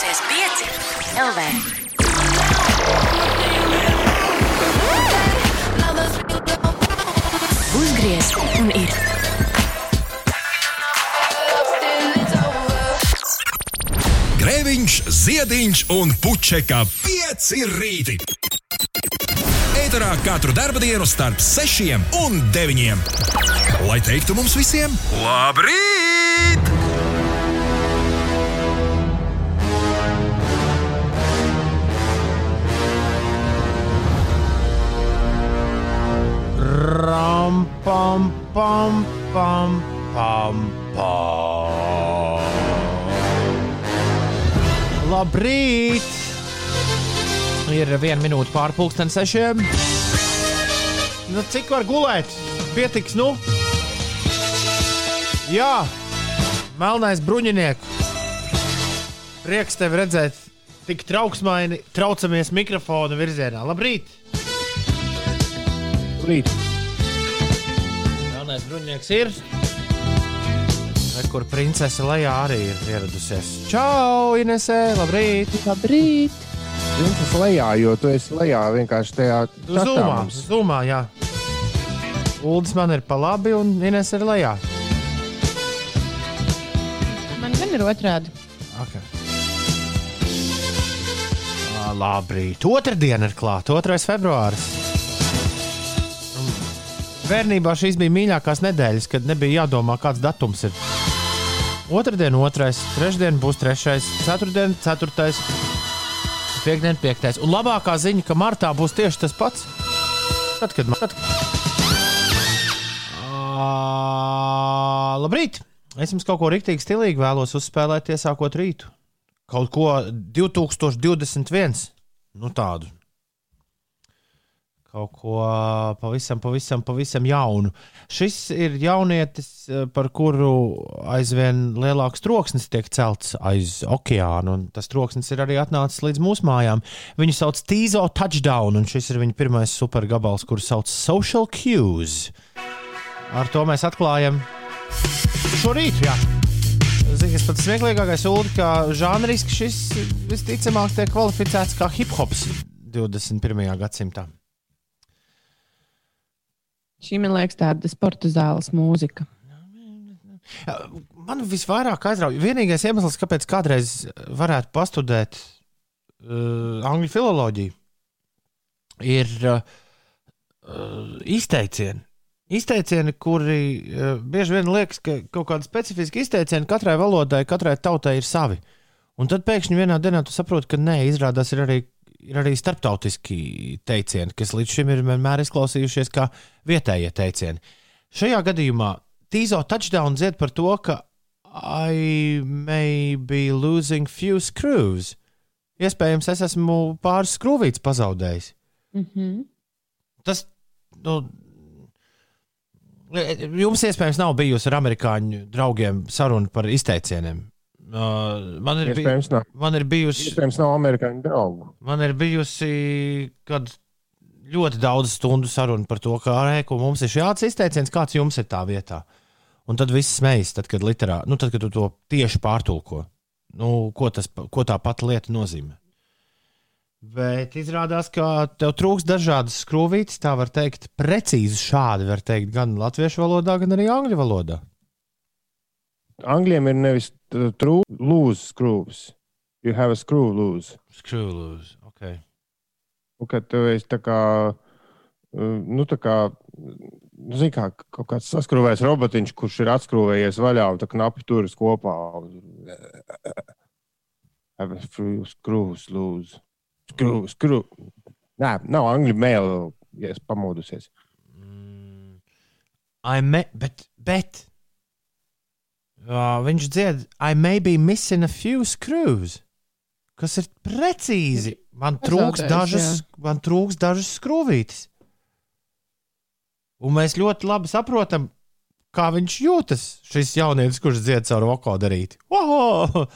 ieradusies pieci LV. Uzgriez un ir. Grēviņš, Ziediņš un Puķeka 5 rīti. Eterā katru dienu starp 6 un 9. Lai teiktu mums visiem, labrīt! Ram, pam, pam, pam, pam, pam. Labrīt! Ir viena minūte pārpusdienas sešiem. Nu, cik var gulēt? Pietiks, nu? Jā, melnais bruņinieks. Prieks tevi redzēt, tik trauksmaini traucamies mikrofona virzienā. Labrīt! Rīt. Melnais bruņinieks ir. Re, Kur princese Leja arī ir ieradusies. Čau, Inesē, labrīt! Labrīt! Ir lejā, jo tu esi lejā vienkārši tajā Zumā, zumā, jā. Uldis man ir pa labi un Ines ir lejā. Man gan ir otrādi. Okay. Labrīt. Otradiena ir klāta, 2. februāris. Bērnībā šīs bija mīļākās nedēļas, kad nebija jādomā, kāds datums ir. Otradien, otrais, trešdien būs trešais, ceturtdien, ceturtais, piekdien, piektais. Un labākā ziņa, ka martā būs tieši tas pats. Tad, kad man. Tad... Ā, Labrīt! Es jums kaut ko rīktīgi stilīgi vēlos uzspēlēt, iesākot rītu. Kaut ko 2021. Nu, tādu. Kaut ko pavisam, pavisam, pavisam jaunu. Šis ir jaunietis, eh, par kuru aizvien lielāks troksnis tiek celts aiz okeāna, un tas troksnis ir arī atnācis līdz mūsu mājām. Viņu sauc Tīzo Touchdown, un šis ir viņa pirmais supergabals, kurus sauc Social Cues. Ar to mēs atklājam šorīt. Jā. Zini, kas pats smieklīgākais ir, ka žanriski šis visticamāk tiek kvalificēts kā hip hops 21. gadsimtā. Šī man liekas tāda sporta zāles mūzika. Man visvairāk aizrauja. Vienīgais iemesls, kāpēc kādreiz varētu pastudēt uh, angļu filoloģiju, ir uh, izteicieni. Izteicieni, kuri uh, bieži vien liekas, ka kaut kāda specifiska izteiciena katrai valodai, katrai tautai ir savi. Un tad pēkšņi vienā dienā tu saproti, ka nē, izrādās ir arī, ir arī starptautiski teicieni, kas līdz šim ir vienmēr izklausījušies kā vietējie teicieni. Šajā gadījumā Tīzo touchdown dzied par to, ka I may be losing few screws. Iespējams, es esmu pāris skrūvītes pazaudējis. Mm -hmm. Tas, nu, jums iespējams nav bijusi ar amerikāņu draugiem saruna par izteicieniem. Uh, man, ir bij, Iespējams, nav. man ir bijusi Iespējams, nav amerikāņu draugu. Man ir bijusi kad ļoti daudz stundu saruna par to, ka ārē, ko mums ir šāds izteiciens, kāds jums ir tā vietā. Un tad viss smejas, tad, kad, literā, nu, tad, kad tu to tieši pārtulko. Nu, ko, tas, ko tā pati lieta nozīmē. Bet izrādās, ka tev trūks dažādas skrūvītes, tā var teikt, precīzi šādi var teikt gan latviešu valodā, gan arī angļu valodā. Angļiem ir nevis true, lose screws. You have a screw loose. Skrūvītes, ok. Un, kad tu esi tā kā, uh, nu, tā kā, nu, zini, kā kaut kāds saskrūvējis robotiņš, kurš ir atskrūvējies vaļā un tā knapi turas kopā. Have a few screws loose. Screw, screw. Nē, nav angļu mēlī, ja es pamodusies. Mm, I may, bet, bet uh, viņš dzied, I may be missing a few screws. Kas ir precīzi? Man trūks dažas, man trūks dažas skrūvītes. Un mēs ļoti labi saprotam, kā viņš jūtas. Šis jaunietis, kurš dzied caur vokodarīti. Oho!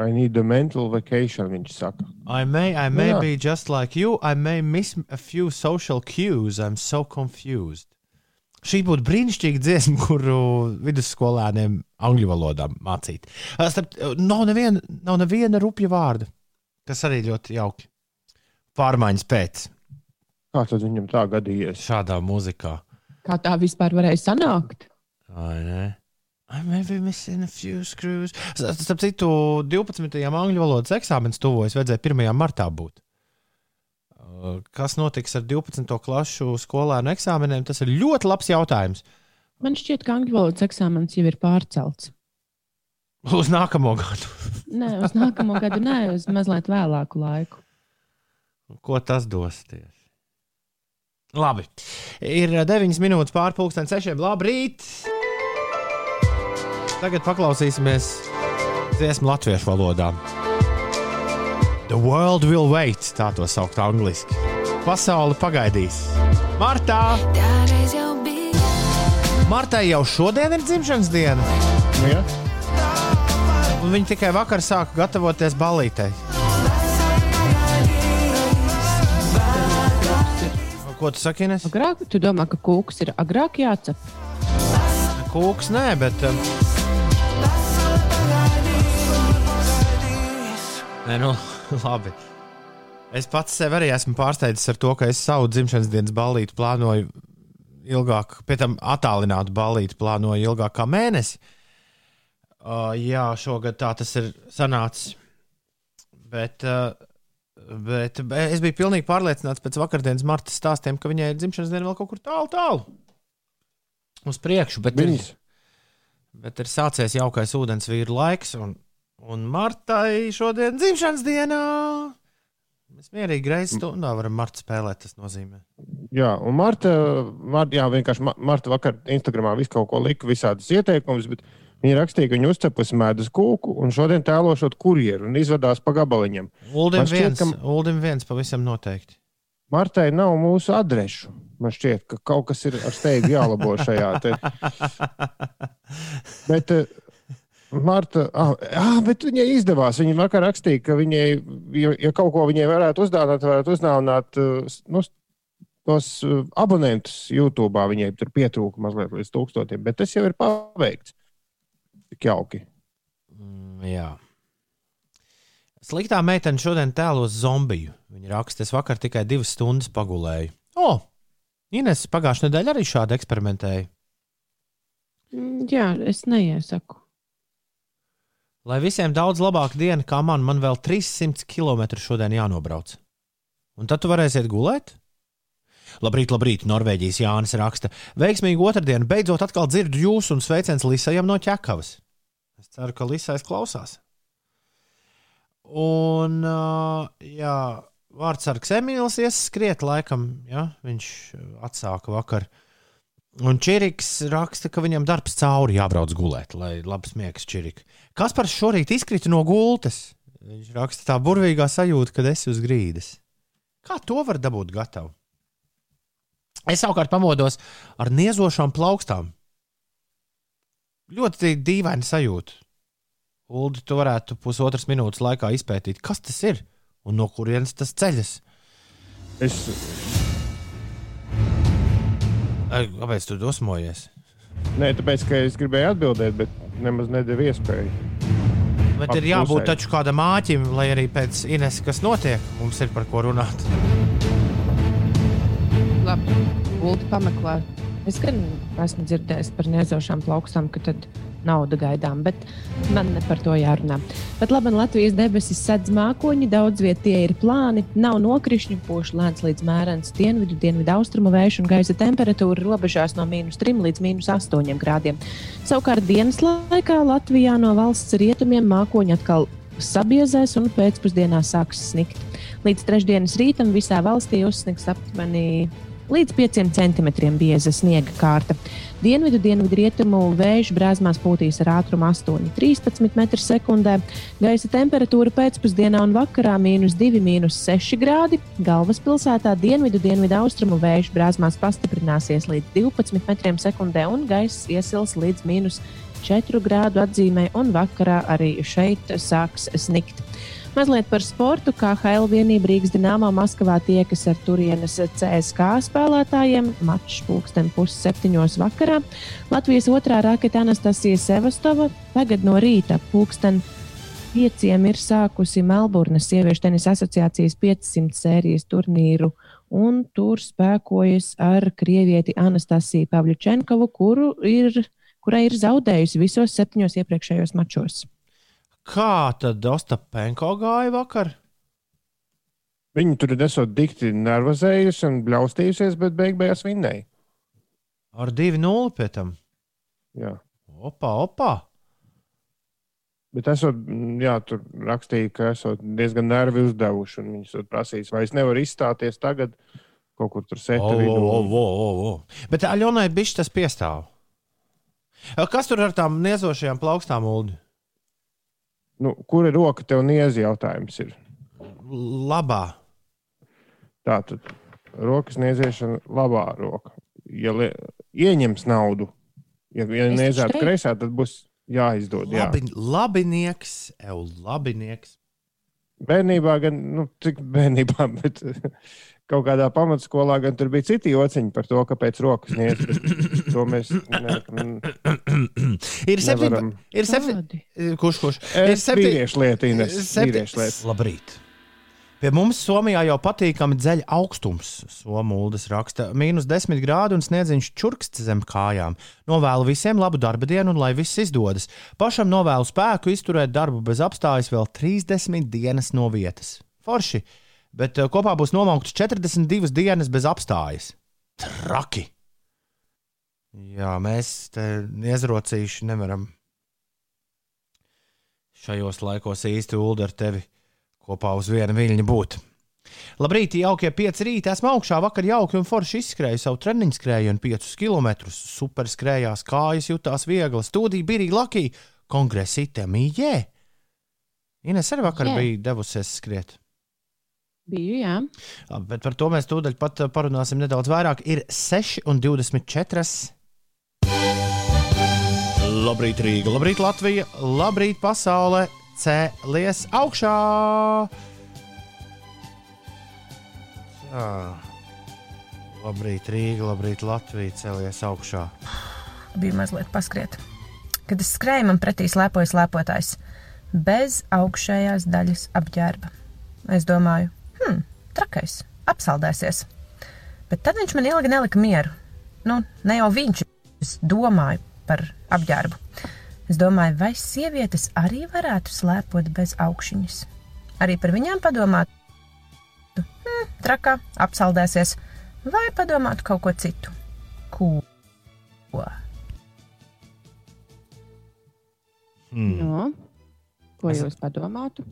I need a mental vacation, viņš saka. I may, I may Jā. be just like you. I may miss a few social cues. I'm so confused. Šī būtu brīnišķīga dziesma, kuru vidusskolēniem angļu valodā mācīt. Starp, nav, neviena, nav neviena rupja vārda, kas arī ļoti jauki. Pārmaiņas pēc Kā tad viņam tā gadījies? šādā mūzikā. Kā tā vispār varēja sanākt? Vai ne? I may be missing a few screws. Starp citu, 12. angļu valodas eksāmenis tuvojas, vajadzēja 1. martā būt. Kas notiks ar 12. klasu skolēnu eksāmeniem? Tas ir ļoti labs jautājums. Man šķiet, ka angļu valodas eksāmenis jau ir pārcelts. Uz nākamo gadu. Nē, uz nākamo gadu, nē, uz mazliet vēlāku laiku. Ko tas dos? Tieši? Labi. Ir 9 minūtes pārpusdienas, 6. Labrīt! Tagad paklausīsimies dziesmu latviešu valodā. The world will wait, tā to sauc angliski. Pasaule pagaidīs. Martā! Martai jau šodien ir dzimšanas diena, ja? un viņa tikai vakar sāka gatavoties balītei. Ko tu saki, Ines? Agrāk, tu domā, ka kūks ir agrāk jācep? Kūks, nē, bet. Um... Nē, nu, labi. Es pats sev arī esmu pārsteidzis ar to, ka es savu dzimšanas dienas ballīti plānoju ilgāk, pēc tam attālinātu ballīti plānoju ilgāk kā mēnesi. Uh, jā, šogad tā tas ir sanācis. Bet, uh, bet be- es biju pilnīgi pārliecināts pēc vakardienas Marta stāstiem, ka viņai ir dzimšanas diena vēl kaut kur tālu, tālu. Uz priekšu, bet, ir, Viņas. bet ir sācies jaukais ūdens vīru laiks, un, un Martai šodien dzimšanas dienā. Mēs mierīgi reizes stundā varam Marta spēlēt, tas nozīmē. Jā, un Marta, Marta, jā, vienkārši Ma- Marta vakar Instagramā visu kaut ko lika, visādus ieteikumus, bet viņa rakstīja, ka viņa uzcepusi medus kūku un šodien tēlošot kurjeru un izvadās pa gabaliņam. Uldim šķiet, viens, ka- Uldim viens pavisam noteikti. Martai nav mūsu adrešu. Man šķiet, ka kaut kas ir ar steigu jālabo šajā. Te. Bet, eh, Marta, ah, ah, bet viņai izdevās. Viņa vakar rakstīja, ka viņai, ja, ja kaut ko viņai varētu uzdāvināt, varētu uzdāvināt nu, tos abonentus YouTube. Viņai tur pietrūka mazliet līdz tūkstošiem, bet tas jau ir paveikts. Tik jauki. Mm, jā. Sliktā meitene šodien tēlos zombiju. Viņa raksta, es vakar tikai divas stundas pagulēju. O, Ines pagājušajā nedēļā arī šādi eksperimentēja. Mm, Jā, es neiesaku. Lai visiem daudz labāka diena, kā man, man vēl 300 km šodien jānobrauc. Un tad tu varēsi iet gulēt? Labrīt, labrīt, Norvēģijas Jānis raksta. Veiksmīgu otrdienu, beidzot atkal dzirdu jūs un sveiciens Lisajam no ķekavas. Es ceru, ka Lisais klausās. Un, uh, jā, vārdsargs Emīls ieskriet laikam, ja, viņš uh, atsāka vakar. Un Čiriks raksta, ka viņam darbs cauri jābrauc gulēt, lai labs miegs Čirika. Kas par šorīt izkrita no gultas? Viņš raksta tā burvīgā sajūta, kad esi uz grīdas. Kā to var dabūt gatavu? Es savukārt pamodos ar niezošām plaukstām. Ļoti dīvaini sajūta. Ulu, tu varētu pusotras minūtes laikā izpētīt, kas tas ir un no kurienes tas ceļas. Es, Ai, Kāpēc tu dosmojies? nē, tāpēc, ka es gribēju atbildēt, bet nemaz nedevu iespēju. Bet ir jābūt taču kādam āķim, lai arī pēc Ines, kas notiek, mums ir par ko runāt. Labi, Gulti pameklē. Es gan esmu dzirdējis par nezošām plaukstām, ka tad nauda gaidām, bet man ne par to jārunā. Bet labi, Latvijas debesis sedz mākoņi, daudz vietā tie ir plāni, nav nokrišņu, poši lēns līdz mērens dienvidu, dienvidu austrumu vējš un gaisa temperatūra robežās no mīnus 3 līdz mīnus 8 grādiem. Savukārt dienas laikā Latvijā no valsts rietumiem mākoņi atkal sabiezēs un pēcpusdienā sāks snikt. Līdz trešdienas rītam visā valstī uzsniks aptuveni līdz 5 centimetriem bieza sniega kārta. Dienvidu, dienvidu rietumu vējš brāzmās pūtīs ar ātrumu 8,13 m2. Gaisa temperatūra pēcpusdienā un vakarā - mīnus 2, mīnus 6 grādi. Galvaspilsētā dienvidu, dienvidu austrumu vējš brāzmās pastiprināsies līdz 12 m2 un gaiss iesils līdz mīnus 4 grādu atzīmē, un vakarā arī šeit sāks snikt. Mazliet par sportu. KHL vienība Rīgas Dienāmā Maskavā tiekas ar turienes CSK spēlētājiem. Mačs pulksten pusseptiņos vakarā. Latvijas otrā raketa Anastasija Sevastova tagad no rīta pulksten pieciem ir sākusi Melburnas sieviešu tenisa asociācijas 500 sērijas turnīru, un tur spēkojas ar krievieti Anastasiju Pavļučenkovu, kuru ir, kurai ir zaudējusi visos septiņos iepriekšējos mačos. Kā tad Ostapenko gāja vakar? Viņi tur ir esot dikti nervozējusi un bļaustījusies, bet beig beigās vinnēja. Ar 2-0 pēc tam. Jā. Opa, opa! Bet esot, jā, tur rakstīja, ka esot diezgan nervi uzdevuši, un viņi esot prasījis, vai es nevaru izstāties tagad kaut kur tur o. Bet Aļonai bišķi tas piestāv. Kas tur ar tām niezošajām plaukstām, Ulu? Nu, kur ir roka tev niezi jautājums? Ir. Labā. Tā tad rokas nieziešana labā roka. Ja ieņems naudu, ja, ja niezētu kreisā, tad būs jāizdod. Jā. Labi, labinieks, ev, labinieks. Bērnībā, gan nu, cik bērnībā, bet kaut kādā pamatskolā gan tur bija citi jociņi par to, kāpēc rokas niedz. To mēs ne, ir septiņi. nevaram. Ir septiņi. Kurš, kurš? Ir Es vīriešu lietu, Ines. septi- Vīriešu lietu. Labrīt. Pie mums Somijā jau patīkami dzeļ augstums. Somūlis raksta, mīnus 10 grādi un sniedziņš čurksts zem kājām. Novēlu visiem labu darba dienu un lai viss izdodas. Pašam novēlu spēku izturēt darbu bez apstājas vēl 30 dienas no vietas. Forši, bet eh, kopā būs nomauktas 42 dienas bez apstājas. Traki! Jā, mēs te iezrocīši nevaram šajos laikos īsti ulu ar tevi kopā uz viena viļņa būt. Labrīt, jaukie pieci rīti. Esmu augšā vakar jauki un forši izskrēju savu treniņu skrējienu 5 km. Super skrējās, kājas jutās viegli, studija bija laki, kongresa itemī, jē. Ines arī vakar Jē. bija devusies skriet. Biju, jā. Labi, bet par to mēs tūdaļ pat uh, parunāsim nedaudz vairāk. Ir 6 un 24. Labrīt, Rīga, labrīt, Latvija, labrīt, pasaule, cēlies augšā! Tā. Labrīt, Rīga, labrīt, Latvija, cēlies augšā. bija mazliet paskriet. Kad es skrēju, man pretī slēpoja slēpotājs bez augšējās daļas apģērba. Es domāju, hmm, trakais, apsaldēsies. Bet tad viņš man ilgi nelika mieru. Nu, ne jau viņš, es domāju par apģērbu. Es domāju, vai sievietes arī varētu slēpot bez augšņas. Arī par viņām padomāt, hmm, trakā, apsaldēsies, vai padomāt kaut ko citu. Ko? Hmm. No. Ko Es- jūs padomātu?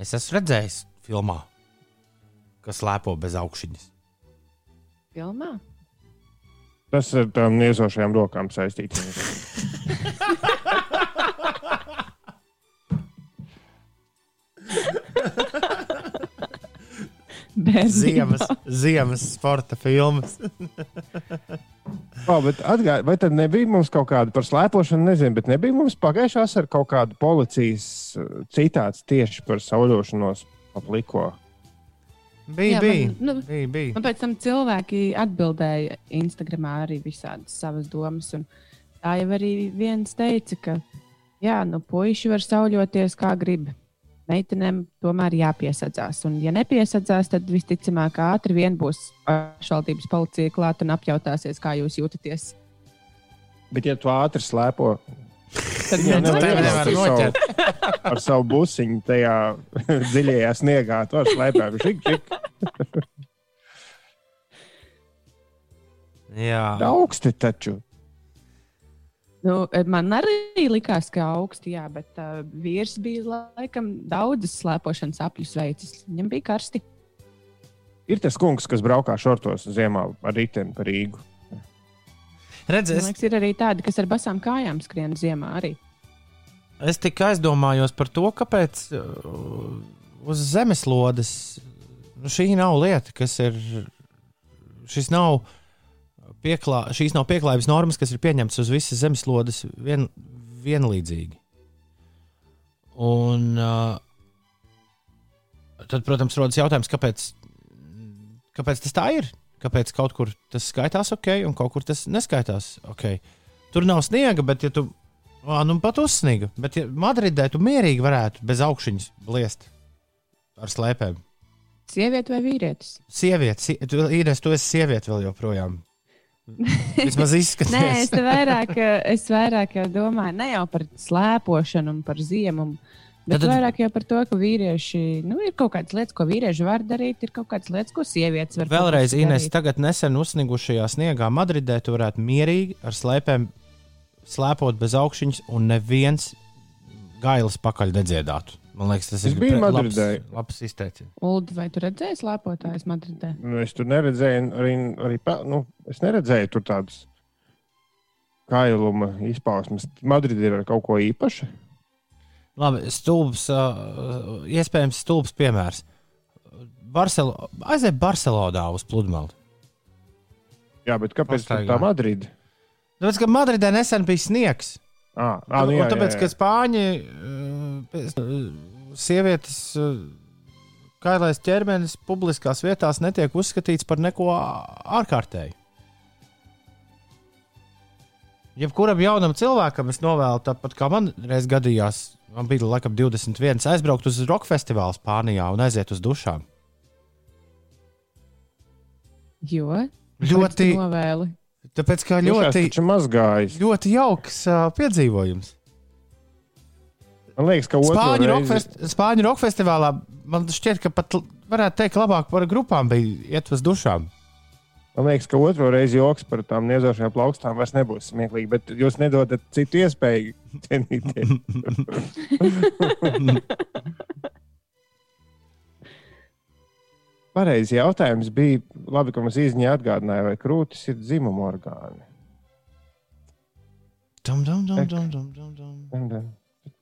Es esmu redzējis filmā, kas slēpo bez augšņas. Filmā? Tas ar tām niezošajām rokām saistīts. Ziemas, ziemas sporta filmas. Oh, atgāj, vai tad nebija mums kaut kāda par slēpošanu? Nezinu, bet nebija mums pagājušā ar kaut kādu policijas uh, citāts tieši par sauļošanos ap liko. Bija, Jā, bija. man, nu, bija, bija. Man pēc tam cilvēki atbildēja Instagramā arī visādas savas domas. un Tā jau arī viens teica, ka jā, nu, puiši var sauļoties kā grib. Meitenēm tomēr jāpiesadzās. Un, ja nepiesadzās, tad visticamāk ātri vien būs pašvaldības policija klāta un apjautāsies, kā jūs jūtaties. Bet, ja tu ātri slēpo, Tad Jā, viens nevar tevi otrs- nevar iebraukt ar noķert. savu- ar savu busiņu tajā dziļajā sniegā. Tur slēpjas žik, žik. Jā, Augsti taču. Nu, man arī likās, ka augsti, jā, bet uh, vīrs bija laikam daudzas slēpošanas apļus veicis. Viņam bija karsti. Ir tas kungs, kas braukā šortos ziemā ar riteni par Rīgu. Man redziet, liekas, ir arī tādi, kas ar basām kājām skrien ziemā arī. Es tikai aizdomājos par to, kāpēc uh, uz zemeslodes nu, šī nav lieta, kas ir. Šis nav pieklā, šīs nav pieklājības normas, kas ir pieņemtas uz visas zemeslodes vien, vienlīdzīgi. Un uh, Tad, protams, rodas jautājums, kāpēc, kāpēc tas tā ir? Kāpēc kaut kur tas skaitās ok, un kaut kur tas neskaitās ok? Tur nav sniega, bet, ja tu ā, nu, pat uzsniga, bet ja Madridē tu mierīgi varētu bez augšņas bliest ar slēpēm. Sieviete vai vīrietis? Sieviete, sie, tu, Ines, tu esi sieviete vēl joprojām. Vismaz Nē, izskaties. es vairāk, es vairāk domāju ne jau par slēpošanu un par ziemu. Bet Tad- vairāk jau par to, ka vīrieši, nu, ir kaut kādas lietas, ko vīrieši var darīt, ir kaut kādas lietas, ko sievietes var Vēlreiz, kaut kas Ines, darīt. tagad nesen uzsnigušajā sniegā Madridē tu varētu mierīgi ar slēpēm slēpot bez augšņas, un neviens gailis pakaļ nedziedātu. Man liekas, tas Es ir pre- Madridē. labs, labs izteiciens. Uldi, vai tu redzēji slēpotājus Madridē? Nu, es tur neredzēju, arī, arī nu, es neredzēju tur tādas kailuma izpausmes. Madridē ir kaut ko īpašu. Labi, stulbs, uh, iespējams, stulbs piemērs. Barcelo... Aiziet Barcelonā uz pludmali. Jā, bet kāpēc Pastaigā. tā Madrida? Tāpēc, ka Madridē nesen bija sniegs. Ah, ah, nu, un jā, tāpēc, jā, ka jā. spāņi, uh, pēc- uh, sievietes, uh, kailais ķermenis publiskās vietās netiek uzskatīts par neko ārkārtēju. Jebkuram jaunam cilvēkam es novēlu, tāpat kā man reiz gadījās, man bija laikam 21, aizbraukt uz roka festivālu Spānijā un aiziet uz dušām. Jo Ļoti, novēli. tāpēc kā ļoti, ļoti jauks uh, piedzīvojums. Man liekas, ka Spāņu reizi- rokfest, Spāņu roka festivālā man šķiet, ka pat varētu teikt, labāk par grupām bija iet uz dušām. Man liekas, ka otru reizi joks par tām niezošajām plaukstām vairs nebūs smieklīgi, bet jūs nedodat citu iespēju cienīties. Pareizi jautājums bija, labi, ka mums izņēma atgādināja, vai krūtis ir dzimuma orgāni. Dum, dum, dum, dum, dum, dum, dum.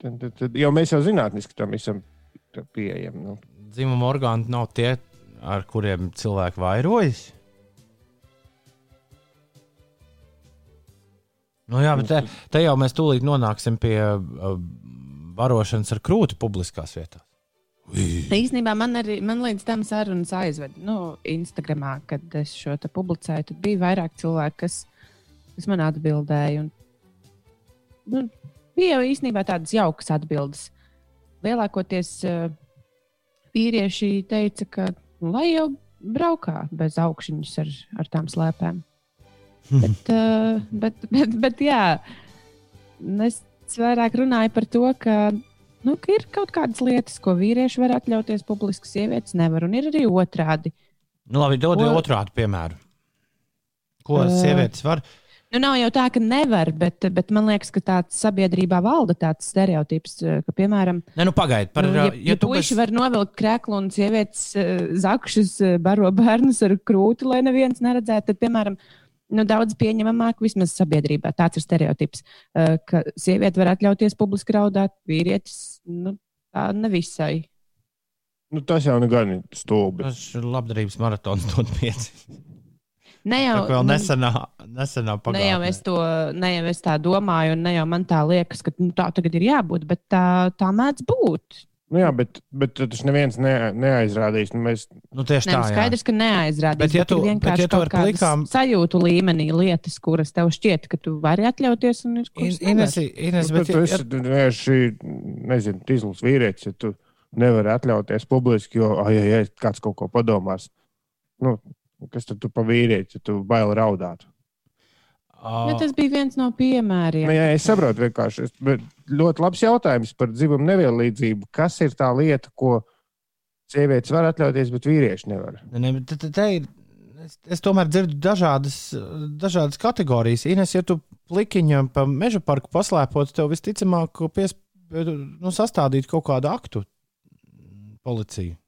Tad, tad, tad, jo mēs jau zinātniski tam visam pieejam. Nu. Dzimuma orgāni nav tie, ar kuriem cilvēki vairojas. Nu, jā, bet te, te jau mēs tūlīt nonāksim pie uh, barošanas ar krūti publiskās vietās. Īsnībā man arī man līdz tam sarunas aizveda. Nu, Instagramā, kad es šo te publicēju, tad bija vairāk cilvēku, kas, kas man atbildēja. Un, nu, bija jau īstenībā tādas jaukas atbildes. Lielākoties uh, vīrieši teica, ka nu, lai jau braukā bez augšņas ar, ar tām slēpēm. Bet, uh, bet, bet, bet jā, es vairāk runāju par to, ka nu, ka ir kaut kādas lietas, ko vīrieši var atļauties, publiski sievietes nevar. Un ir arī otrādi. Nu, labi, dod Ko- otrādi piemēru. Ko Ē. sievietes var? Nu, nav jau tā, ka nevar, bet, bet man liekas, ka tāds sabiedrībā valda tāds stereotips, eh, ka, piemēram, Nē, nu pagaidi. Par, nu, ja, uh, ja tu puiši bez- var novilkt krēklu un sievietes uh, zakšus uh, baro bērnus ar krūti, lai neviens neredzētu, tad, piemēram, nu, daudz pieņemamāk vismaz sabiedrībā tāds ir stereotips, uh, ka sieviete var atļauties publiski raudāt, vīrietis nu, tā nevisai. Nu, tas jau nu gan ir stulbi. Tas ir labdarības maratons, dod pieci. Ne jau, nu, nesenā, nesenā Ne jau, pagātnē. es to, ne jau es tā domāju, un ne jau man tā liekas, ka nu, tā tagad ir jābūt, bet tā, tā mēdz būt. Nu, jā, bet, bet tas neviens ne, neaizrādīs. Nu, mēs, Nu, tieši tā, nu, jā. skaidrs, ka neaizrādīs. Bet ja tu- bet vienkārši ja tu ar plikām- sajūtu līmenī lietas, kuras tev šķiet, ka tu vari atļauties, un ir kuras Ines, nevar. Ines, nu, bet, bet, tu ja, esi vienkārši, nezinu, tīzls vīrietis, ja tu nevari atļauties publiski, jo, ai, ai, ai, kāds kaut ko padomās. Nu, kas tad tu pa vīrieti, ja tu baili raudāt? Ja tas bija viens no piemēriem. Nu, jā, es saprotu, vienkārši. Bet ļoti labs jautājums par dzimumu nevienlīdzību. Kas ir tā lieta, ko sievietes var atļauties, bet vīrieši nevar? Ne, ne, te, te, te ir, es, es tomēr dzirdu dažādas, dažādas kategorijas. Ines, ja tu plikiņam pa meža parku paslēpot, tev visticamāk pies, nu, sastādīt kaut kādu aktu policija.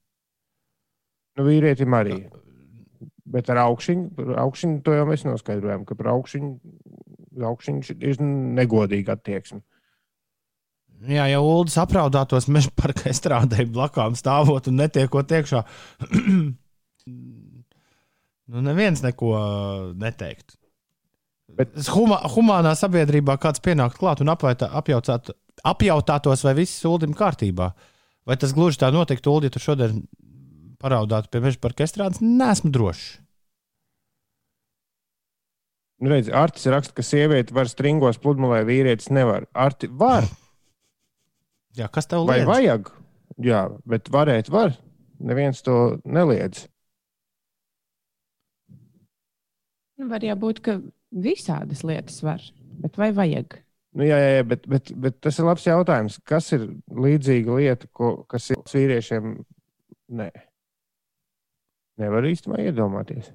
Nu, vīrietim arī. Bet ar augšņu, augšņu to jau mēs noskaidrojām, ka par augšņu, augšņu ir negodīga attieksme. Jā, ja Ulas apraudātos meža parka strādāja blakām stāvot un netiekot iekšā, nu neviens neko neteikt. Bet- huma, humānā sabiedrībā kāds pienāktu klāt un apvaitā, apjautāt, apjautātos, vai viss ir ūdenim kārtībā. Vai tas gluži tā notiktu, Ulu, ja tu šodien paraudāt pie meža parka estrādes, nesmu drošs. Nu, redz, Artis raksta, ka sieviete var stringos pludmalē, vīrietis nevar. Arti var Jā, kas tev vai liedz? vajag? Jā, bet varēt var. Neviens to neliedz. Nu, Var jau būt, ka visādas lietas var, bet vai vajag? Nu, jā, jā, jā bet, bet, bet tas ir labs jautājums. Kas ir līdzīga lieta, ko, kas ir vīriešiem? Nē, nevar īstenībā iedomāties.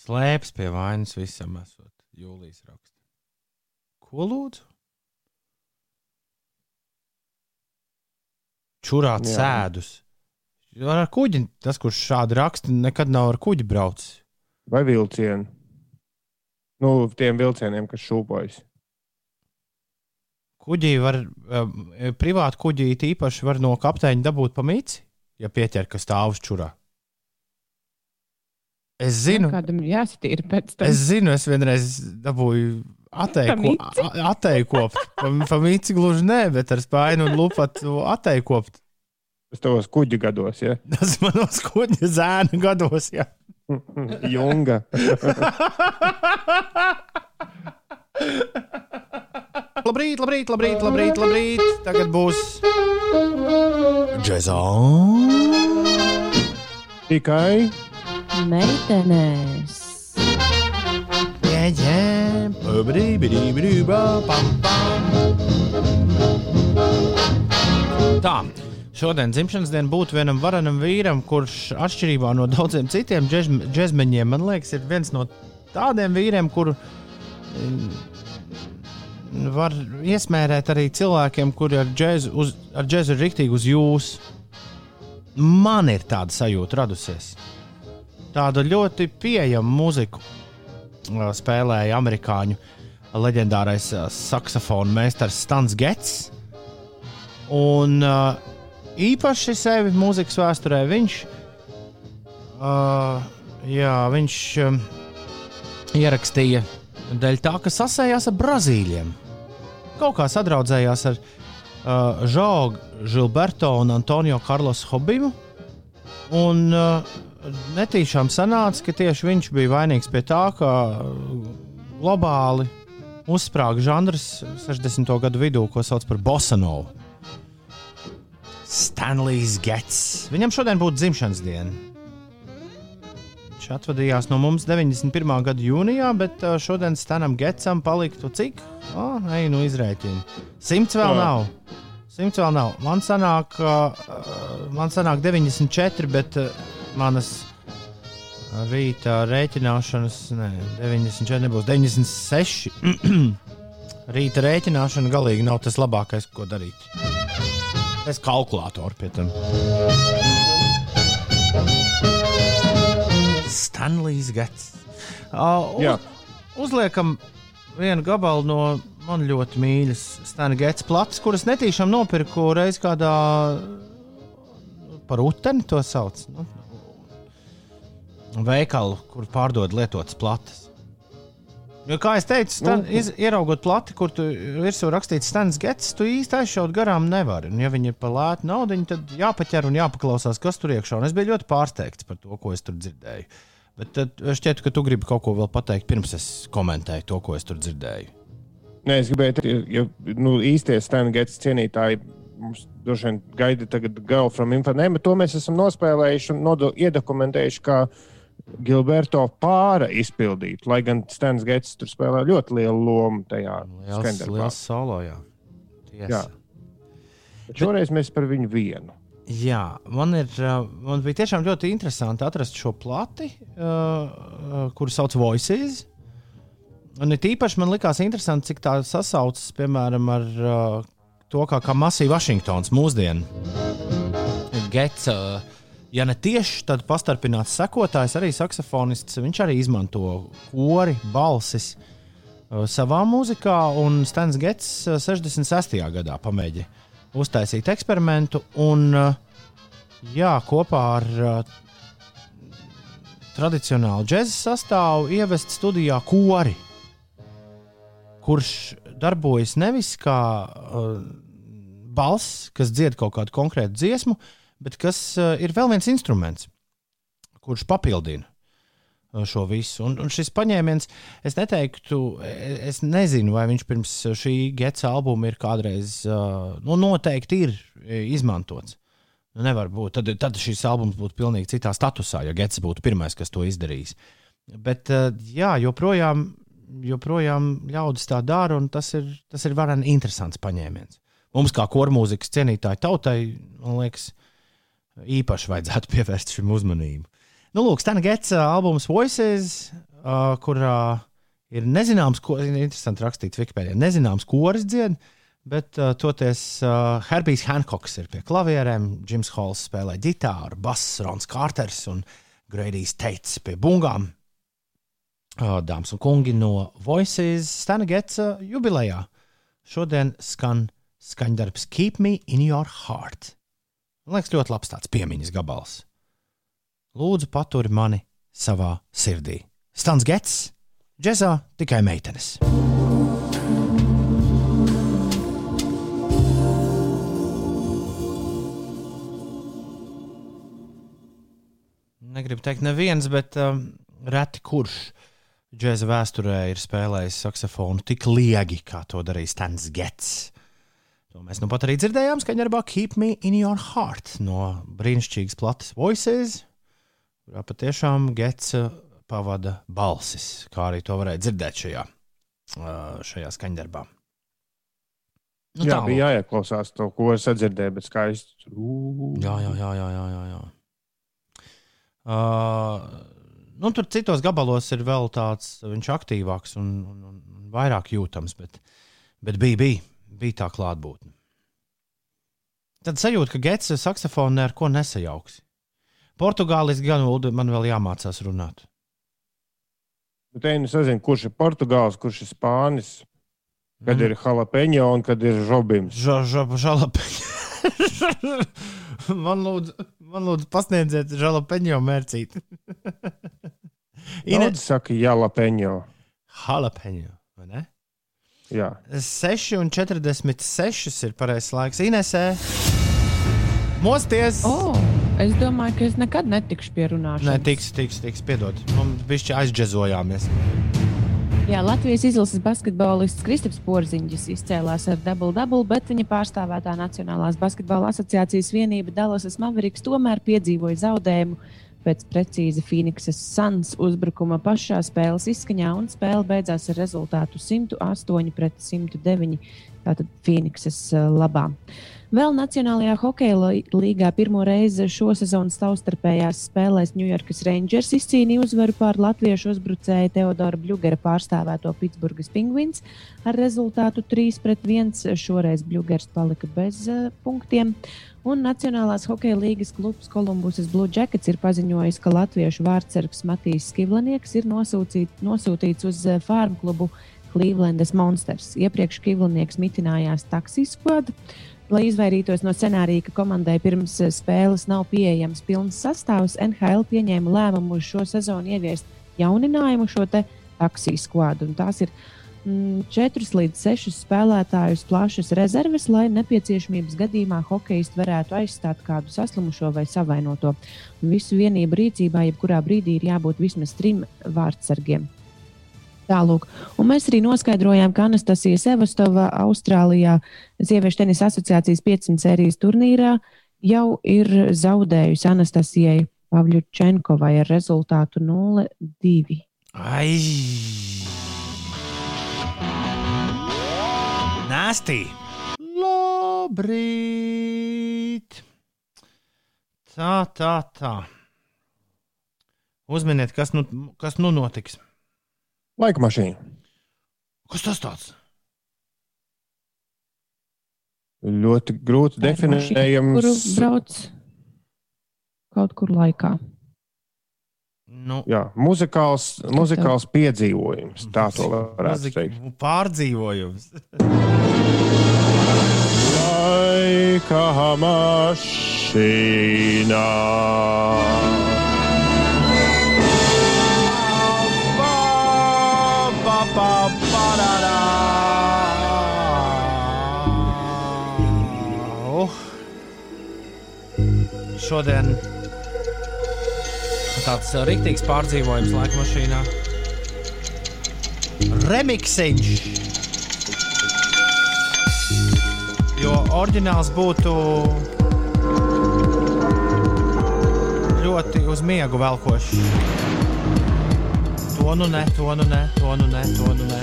Slēpjas pie vainas visam, esot jūlijas raksts. Ko lūdzu? Čurāt Jā. sēdus. Ar kuģi, tas, kurš šādi raksta, nekad nav ar kuģi braucis. Vai vilcienu? Nu, tiem vilcieniem, kas šūpojas. Kuģī var, um, privāti kuģī īpaši var no kapteiņa dabūt pa mīci, ja pieķer, kas stāv uz čurā. Es zinu, Kādam ir jāsatīra pēc tam. Es zinu, es vienreiz dabūju atteikopt. Pa, pa mīci gluži nē, bet ar spāņu un lupatu atteikopt. Tas tavos kuģa gados, ja? Tas manos kuģa zēna gados. Jā. Junga. Labrīt, labrīt, labrīt, labrīt, labrīt. Tagad būs džeksa. Tikai Meitenēs. Pam, pam. Tā. Šodien dzimšanas diena būtu vienam varenam vīram, kurš atšķirībā no daudziem citiem džezmeņiem, man liekas, ir viens no tādiem vīriem, kuru mm, var iesmērēt arī cilvēkiem, kuri ar džēzu, uz, ar džēzu ir riktīgi uz jūs. Man ir tāda sajūta radusies. Tādu ļoti pieejamu mūziku spēlēja amerikāņu leģendārais saksofona meistars Stans Gets. Un īpaši sevi mūzikas vēsturē viņš, jā, viņš ierakstīja dēļ tā, ka sasējās ar Brazīļiem. Kaut kā sadraudzējās ar Žogu Gilberto un Antonio Carlos Hobimu. Un uh, netīšām sanāca, ka tieši viņš bija vainīgs pie tā, ka globāli uzsprāga žanrs 60. gadu vidū, ko sauc par Bosanovu. Stanlijs Gets. Viņam šodien būtu dzimšanas diena. Viņš atvadījās no mums 91. gada jūnijā, bet ā, šodien Stanam Getsam paliktu cik? O, ej, nu izrēķini. Simts vēl nav. Simts vēl nav. Man sanāk, ā, man sanāk 94, bet ā, manas rīta rēķināšanas, ne, 94 nebūs 96. rīta rēķināšana galīgi nav tas labākais, ko darīt. Es kalkulātoru pie tam. Stanlijs Gets. Uh, uz, uzliekam vienu gabalu no man ļoti mīļas Stanlijs Gets plats, kuras netīšām nopirku reiz kādā par uteni to sauc. Nu, veikalu, kur pārdod lietotas plates. Jo, kā jau teicu, stan, iz, ieraugot plati, kur tu virsū rakstīts Stans Gets, tu īsti aizšaut garām nevari. Un, ja viņi ir par lētu naudu, tad jāpaķer un jāpaklausās, kas tur iekšā. Un es biju ļoti pārsteigts par to, ko es tur dzirdēju. Bet tad šķiet, ka tu gribi kaut ko vēl pateikt, pirms es komentēju to, ko es tur dzirdēju. Nē, es gribēju teikt, ja nu, īstie Stangaits cienītāji mums droši vien gaida tagad Girl from Infanē, bet to mēs esam nospēlējuši un nodo, iedokumentējuši, kā Gilberto pāra izpildīt. Lai gan Stans Gaits tur spēlē ļoti lielu lomu tajā. Bet Šoreiz mēs par viņu vienu. Jā, man, ir, man bija tiešām ļoti interesanti atrast šo plati, uh, kuru sauc Voices. Un it īpaši man likās interesanti, cik tā sasaucas piemēram ar uh, to, kā, kā Masija Vašingtons mūsdienu. Gets, uh, ja ne tieši, tad pastarpināts sekotājs, arī saksofonists. Viņš arī izmanto kori, balsis uh, savā mūzikā, un Stans Gets uh, 66. gadā pamēģināja uztaisīt eksperimentu, un uh, jā, kopā ar uh, tradicionālu džēzus sastāvu ievest studijā kori, kurš darbojas nevis kā uh, balss, kas dzied kaut kādu konkrētu dziesmu, bet kas uh, ir vēl viens instruments. kurš papildina uh, šo visu. Un, un šis paņēmiens, es neteiktu, e- es nezinu, vai viņš pirms šī Getsa albuma ir kādreiz, uh, nu, noteikti ir e, izmantots. Nu, nevar būt. Tad, tad šis albums būtu pilnīgi citā statusā, ja Gets būtu pirmais, kas to izdarījis. Bet, uh, jā, joprojām, joprojām ļaudis tā dara, un tas ir, tas ir vareni interesants paņēmiens. Mums, kā kormūzikas cienītāji tautai, man liekas, īpaši vajadzētu pievērst šim uzmanību. Nu, lūk, Stana Getsa albums Voices, uh, kurā ir nezināms, ko interesanti rakstīts Wikipēdijā. Nezināms, kuras dzied, bet uh, toties uh, Herbijs Hankokс ir pie klavierēm, Jims Halls spēlē ģitāru, bass, Rons Kārters un Greidijs Teits pie bungām. Uh, dāmas un kungi no Voices Stana Getsa jubilejā. Šodien skan skaņdarbs Keep Me in Your Heart. Man liekas, ļoti labs tāds piemiņas gabals. Lūdzu, paturi mani savā sirdī. Stans Gets, džeksa tikai meitenes. Negribu teikt, neviens, bet um, reti kurš džēza vēsturē ir spēlējis saksofonu tik liegi, kā to darīja Stans Gets. To mēs nu pat arī dzirdējām, skaņā darbā Keep Me in Your Heart no brīnišķīgas plates Voices, kurā patiešām Gets uh, pavada balsis, kā arī to varēja dzirdēt šajā, uh, šajā skaņdarbā. Nu, jā, tālūk. bija jāieklausās to, ko es dzirdēju, bet skaisti. Jā, jā, jā, jā, jā, jā. Uh, nu, tur citos gabalos ir vēl tāds, viņš aktīvāks un, un, un vairāk jūtams, bet, bet bija, bija, bija tā klātbūtne. Tad sajūta, ka Gets saksofonu ne ar ko nesajauks. Portugālis gan man vēl jāmācās runāt. Bet te nu sazinu, kurš ir Portugāls, kurš ir Spānis, kad Mhm. ir jalapeņo un kad ir žobims. Ža, ža, žalapeņo. man lūdzu, man lūdzu pasniedziet žalapeņo mērcīti. Ine... Daudz saka jalapeņo. Jalapeņo, vai ne? Jā. 6,46 ir pareizais laiks. Inesē, mosties! Oh, es domāju, ka es nekad netikšu pie runāšanas. Nē, tiks, tiks, tiks, piedod. Mums bišķi aizģezojāmies. Jā, Latvijas izlases basketbolists Kristaps Porziņģis izcēlās ar dublu-dublu, bet viņa pārstāvētā Nacionālās basketbola asociācijas vienība Dallasas Mavericks tomēr piedzīvoja zaudējumu pēc precīzi Phoenixas Suns uzbrukuma pašā spēles izskaņā, un spēle beidzās ar rezultātu 108 pret 109. Tātad Phoenixas uh, labā. Vēl Nacionālajā hokeja līgā pirmo reizi šo sezonu savstarpējās spēlēs York Rangers izcīnīja uzvaru pār latviešu uzbrucēju Teodoru Bļūgera pārstāvēto Pitsburgas Penguins ar rezultātu 3-1. Šoreiz Bļūgers palika bez uh, punktiem. Un Nacionālās hokeja līnijas klubs Kolumbusas Blue Jackets ir paziņojis, ka latviešu vārdsargs Matīs Skivlinieks ir nosūcīt, nosūtīts uz eh, farmu klubu Clevelandas Monsters. Iepriekš Skivlinieks mitinājās taksijas skodā. Lai izvairītos no scenārija, ka komandai pirms eh, spēles nav pieejams pilns sastāvs, NHL pieņēma lēmumu uz šo sezonu ieviest jauninājumu šo taksijas skolu. Tās ir uh, Mm, 4 līdz 6 spēlētājus plašas rezerves, lai nepieciešamības gadījumā hokeists varētu aizstāt kādu saslimušo vai savainoto. Visu vienību rīcībā jebkurā brīdī ir jābūt vismaz trim vārdsargiem. Tālūk. Un mēs arī noskaidrojām, ka Anastasija Sevastova Austrālijā Sieviešu tenisa asociācijas 500 sērijas turnīrā jau ir zaudējusi Anastasijai Pavļučenkovai ar rezultātu 0-2. Ai! Nāstī! Labrīt! Tā, tā, tā. Uzminiet, kas nu, kas nu notiks. Laika mašīna. Kas tas tāds? Ļoti grūti definējams. brauc kaut kur laikā. Nu, Jā, muzikāls, muzikāls piedzīvojums. Tā to varētu muzik- teikt. Pārdzīvojums. Laika mašīnā. Ba, ba, ba, bararā. Uh. Šodien tāds rīktīgs pārdzīvojums laika mašīnā. Remiksiņš. Jo oriģināls būtu ļoti uz miegu velkošs. To nu ne, to nu ne, to nu ne, to nu ne.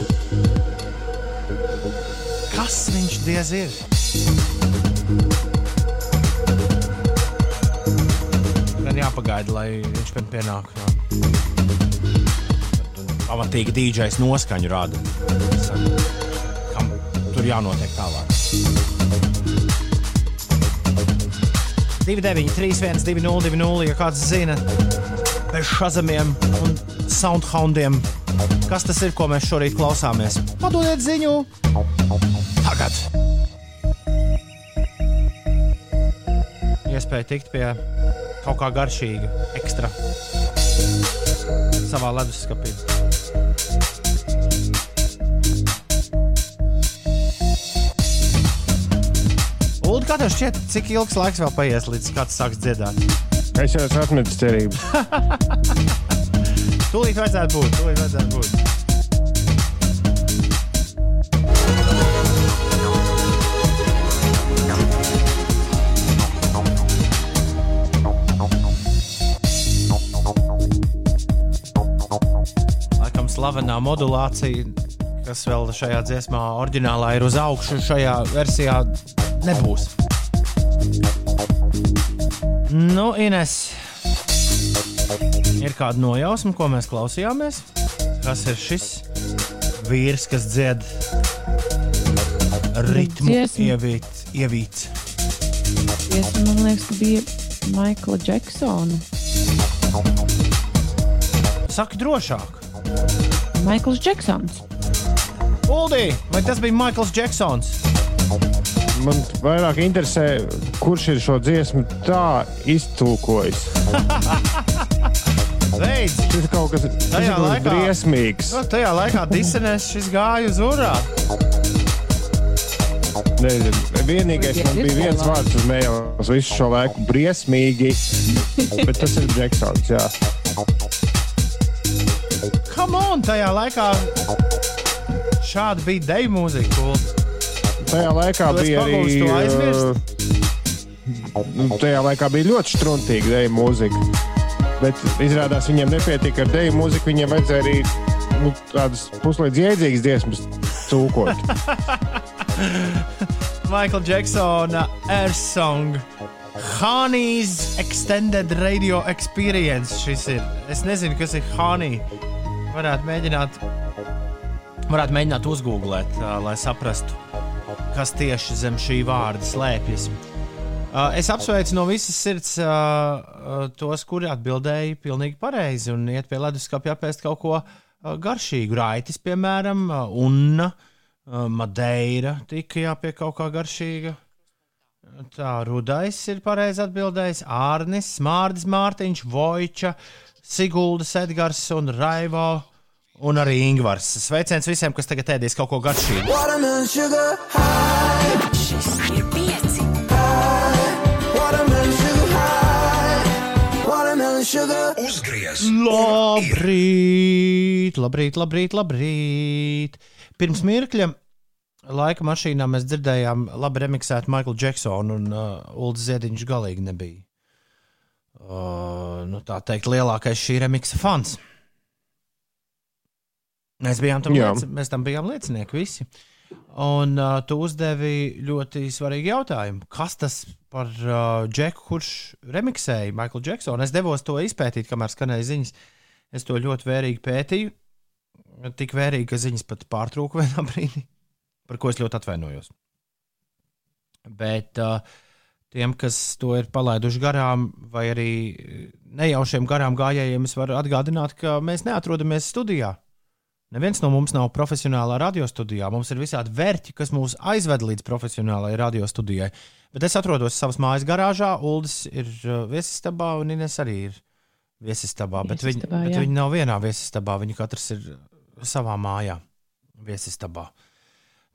Kas viņš diez ir? Jāpagaida, lai viņš pie pienāk. Jā. Pamatīgi dīdžais noskaņu rada. Kam tur jānotiek tālāk? 29, 3, 1, 2, 0, 2, 0. Ja kāds zina, bez šazamiem un soundhoundiem, kas tas ir, ko mēs šorīt klausāmies, padodiet ziņu! Tagad! Iespēja tikt pie kaut kā garšīga, ekstra savā leduskapī. Ulu, kā tev šķiet, cik ilgs laiks vēl paies, līdz kāds sāks dziedāt? Es jau esmu atmetis cerību. Tūlīt vajadzētu būt, tūlīt vajadzētu būt. Slavenā modulācija, kas vēl šajā dziesmā, oriģinālā ir uz augšu, šajā versijā nebūs. Nu, Ines, ir kāda nojausma, ko mēs klausījāmies? Kas ir šis vīrs, kas dzied ritmu Dziesma. ievīt, ievīts? Dziesma, man liekas, ka bija Maikla Džeksona. Saki drošāk. Maikls Džeksons. Uldī, vai tas bija Maikls Džeksons? Man vairāk interesē, kurš ir šo dziesmu tā iztulkojis. Veids, Tas ir kaut kas laikā- briesmīgs. nu, tajā laikā disenēs šis gāja uz urā. Nezinu, vienīgais man bija viens vārds uz mēnesis visu šo laiku - briesmīgi. Bet tas ir Džeksons. Jā. On, tajā laikā šāda bija deju mūzika. Cool. Tajā laikā Tu bija arī. aizmirst? uh, nu, tajā laikā bija ļoti struntīga deju mūzika. Bet izrādās, viņiem nepietika ar deju mūziku. Viņiem vajadzēja arī nu, tādas puslīdz jēdzīgas dziesmas cūkot. Maikla Džeksona Air Song. Honey's Extended Radio Experience. Šis ir. Es nezinu, kas ir Honey. Varētu mēģināt, varētu mēģināt uzgooglēt, uh, lai saprastu, kas tieši zem šī vārda slēpjas. Uh, es apsveicu no visas sirds uh, uh, tos, kuri atbildēja pilnīgi pareizi un iet pie leduskapja apēst kaut ko uh, garšīgu. Raitis, piemēram, uh, un uh, Madeira tika jā pie kaut kā garšīga. Tā Rudais ir pareizi atbildējis. Ārnis, Mārcis, Mārtiņš, Vojča, Siguldas, Edgars un Raivo. Un arī Ingūns. Sveiciens visiem, kas tagad ēdīs kaut ko garšīgu. Šis ir pieci. Uzgriez! Labrīt, labrīt, labrīt, labrīt. Pirms mirkļa laika mašīnā mēs dzirdējām labi remiksētu Maiklu Džeksonu, un uh, Ulrichs Ziediņš galīgi nebija. Uh, nu, tā teikt, lielākais šī remiksa fans. Mēs, bijām tam, Jā. liec, mēs tam bijām liecinieki visi. Un uh, tu uzdevi ļoti svarīgu jautājumu. Kas tas par uh, Džeku, kurš remiksēja Maiklu Džeksonu? Es devos to izpētīt, kamēr skanēja ziņas. Es to ļoti vērīgi pētīju. Tik vērīgi, ka ziņas pat pārtrūka vienā brīdī, par ko es ļoti atvainojos. Bet uh, tiem, kas to ir palaiduši garām, vai arī nejaušiem garām gājējiem, es varu atgādināt, ka mēs neatrodamies studijā. Neviens no mums nav profesionālā radiostudijā. Mums ir visādi vērķi, kas mūs aizved līdz profesionālajai radiostudijai. Bet es atrodos savas mājas garāžā, Ulas ir uh, viesistabā un Ines arī ir viesistabā. Bet, viņi, Viesistabā, bet jā. viņi nav vienā viesistabā, viņi katrs ir savā mājā, viesistabā.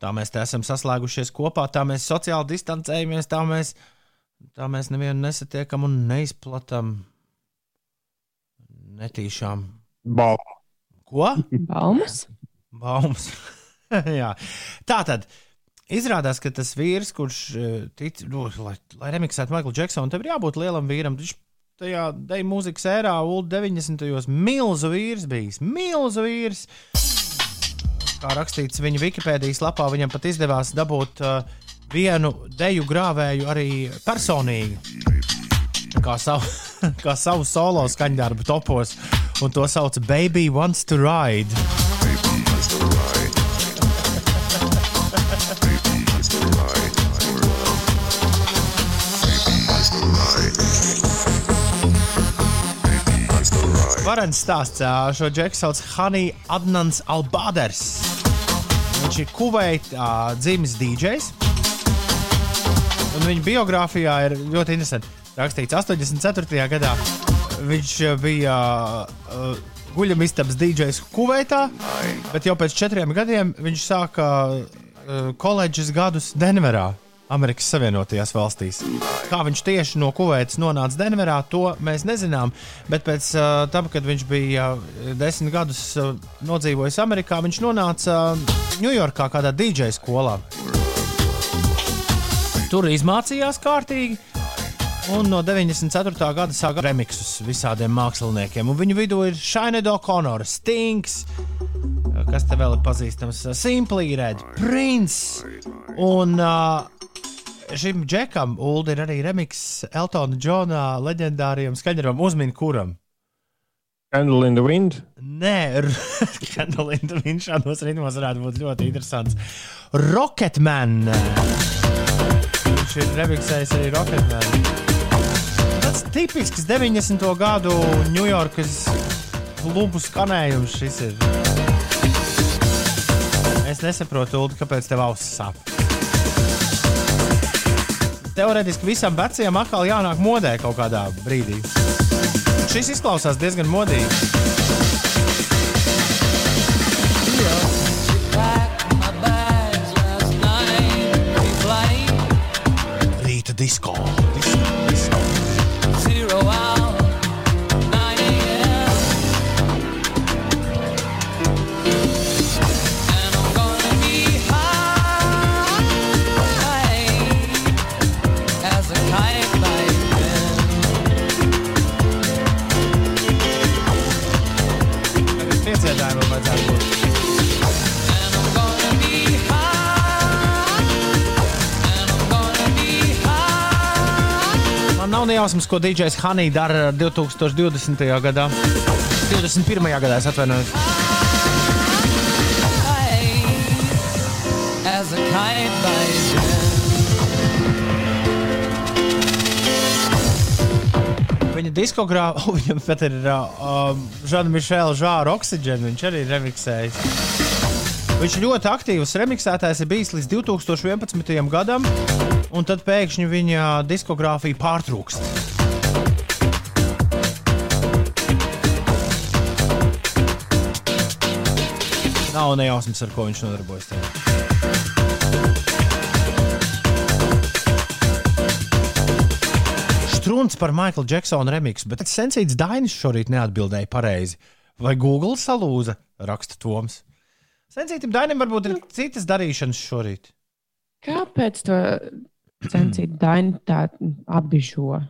Tā mēs te esam saslēgušies kopā, tā mēs sociāli distancējamies, tā mēs, tā mēs nevienu nesatiekam un neizplatām netīšām. Balva. Ko? Baumas. Baumas. Jā. Tā tad. Izrādās, ka tas vīrs, kurš eh, tic, nu, lai, lai remiksētu Maiklu Džeksonu, tam ir jābūt lielam vīram. Viņš tajā deju mūzikas ērā, ULD 90. gados, milzu vīrs bijis. Milzu vīrs! Kā rakstīts viņa Wikipēdijas lapā, viņam pat izdevās dabūt uh, vienu deju grāvēju arī personīgi. Kā savu, kā savu solo skaņdarbu topos, un to sauc Baby Wants to Ride. Varens stāsts šo džeku sauc Hanī Adnans Albāders. Viņš ir Kuveitā dzimis DJs. Un viņa biogrāfijā ir ļoti interesanti. Rakstīts 84. gadā. Viņš ā, bija uh, guļamistabas DJs Kuveitā, bet jau pēc četriem gadiem viņš sāka uh, koledžas gadus Denverā. Amerikas Savienotajās valstīs. Kā viņš tieši no Kuveitas nonāca Denverā, to mēs nezinām. Bet pēc uh, tam, kad viņš bija uh, desmit gadus uh, nodzīvojis Amerikā, viņš nonāca Ņujorkā kādā DJ skolā. Tur izmācījās kārtīgi. Un no 94. gada sāka remixus visādiem māksliniekiem. Un viņu vidū ir Shinedo Conor, Stings, kas te vēl ir pazīstams, Simply Red, Prince. Un uh, šim džekam, Ulu, ir arī remix Eltona Džona leģendāriem skaņdarbam Uzmini kuram. Candle in the wind. Nē, Kandalīna viņš šādos ritmos varētu būt ļoti interesants. Rocketman. Viņš ir remixējis arī Rocketman. Tas tipisks 90. gadu Ņujorkas klubu skanējums šis ir. Es nesaprotu, Ulu, kāpēc tev ausis sāp. Teorētiski visam vecajam atkal jānāk modē kaut kādā brīdī. Šis izklausās diezgan modīgi. Rīta Nejausmas, ko DJs Hanī dara 2020. gadā. 21. gadā es atvainojos. As a kite by Viņa diskogrāfija, oh, viņam pat ir um, Žana Mišela žāra oksīģena. Viņš arī ir remiksējis. Viņš ļoti aktīvs remiksētājs ir bijis līdz 2011. gadam, un tad pēkšņi viņa diskogrāfija pārtrūkst. Nav nejausmas, ar ko viņš nodarbojas. Tagad. Strunts par Maikla Džeksona remixu, bet Sensīts Dainis šorīt neatbildēja pareizi. Vai Google salūza? Raksta Toms. Sensītam Dainim varbūt ir citas darīšanas šorīt. Kāpēc to censīt Dainu tā apbižo?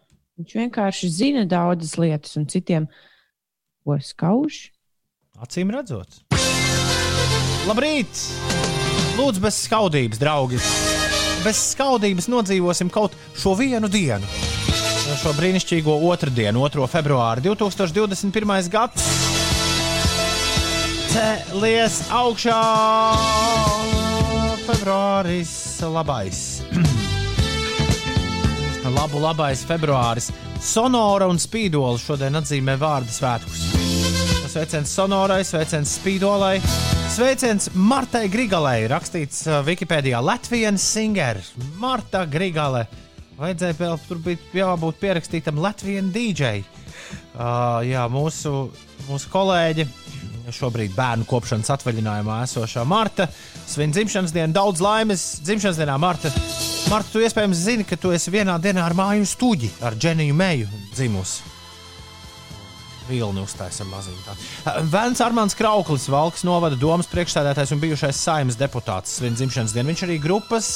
Viņš vienkārši zina daudzas lietas, un citiem ko skauž. Acīm redzot. Labrīt! Lūdzu, bez skaudības, draugi! Bez skaudības nodzīvosim kaut šo vienu dienu. Šo brīnišķīgo otrdienu, 2. februāru 2021. gads. Cēlies augšā! Februāris labais. Labu labais februāris. Sonora un spīdola šodien atzīmē vārdu svētkus. Sveiciens sonorai, sveiciens spīdolai, sveiciens Martai Grigalai. Rakstīts uh, Wikipēdijā Latvijas singer Marta Grigale. Vajadzēja vēl tur bija jābūt pierakstītam Latvijas DJ. Uh, jā, mūsu, mūsu kolēģi, šobrīd bērnu kopšanas atvaļinājumā esošā Marta, svin dzimšanas dienu. Daudz laimes dzimšanas dienā, Marta. Marta, tu iespējams zini, ka tu esi vienā dienā ar māju stūģi, ar Dženiju Meju dzimusi. vilni uztaisam maziņu. Vēns Armāns Krauklis, Valks novada domas priekšstādātājs un bijušais saimnes deputāts svin dzimšanas dienu. Viņš arī grupas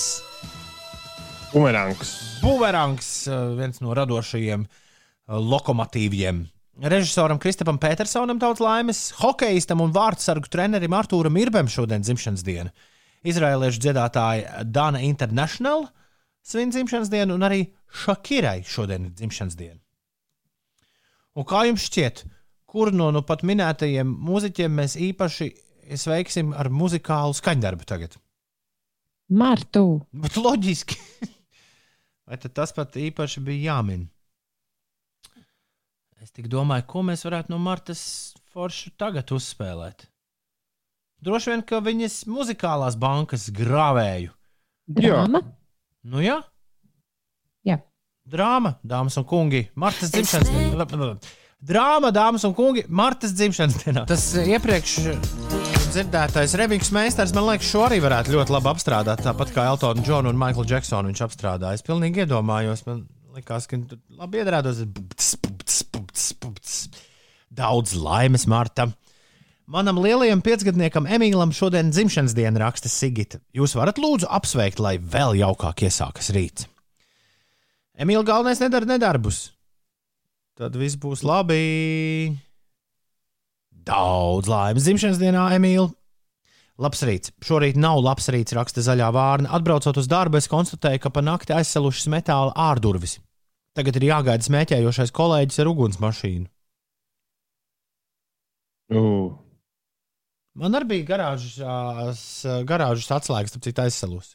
Bumerangs. Buverangs, eh, viens no radošajiem lokomotīviem. Režisoram Kristapam Petersonam daudz laimes, hokeistam un vārdsargu trenerim Artūram Irbem šodien dzimšanas diena. Izraēliešu dziedātāja Dana International svin dzimšanas dienu, un arī Šakirai šodien ir dzimšanas diena. Un kā jums šķiet, kur no nu pat minētajiem mūziķiem mēs īpaši sveiksim ar muzikālu skaņdarbu tagad? Martu. Bet loģiski. Vai tas pat īpaši bija jāmin? Es tik domāju, ko mēs varētu no Martas Forša tagad uzspēlēt. Droši vien, ka viņas muzikālās bankas grāvēju. Drāma. Nu jā, Jā. drāma, dāmas un kungi, Martas dzimšanas dienā. Drāma, dāmas un kungi, Martas dzimšanas dienā. Tas iepriekš dzirdētais remix meistars, man liekas, šo arī varētu ļoti labi apstrādāt. Tāpat kā Eltonu Džonu un Maiklu Džeksonu viņš apstrādāja. Es pilnīgi iedomājos, man liekas, ka tur labi iedarētos. Daudz laimes, Marta! Manam lielajam piecgadniekam Emīlam šodien dzimšanas diena raksta Sigita. Jūs varat lūdzu apsveikt, lai vēl jaukāk iesākas rīts. Emīļa galvenais nedara nedarbus. Tad viss būs labi. Daudz laimes dzimšanas dienā, Emīļa. Labs rīts. Šorīt nav labs rīts, raksta zaļā vārna. Atbraucot uz darbu, es konstatēju, ka pa nakti aizsalušas metāla ārdurvis. Tagad ir jāgaida smēķējošais kolēģis ar ugunsmašīnu. Uh. Man arī bija garāžas, garāžas atslēgas, tad cik aizsalus.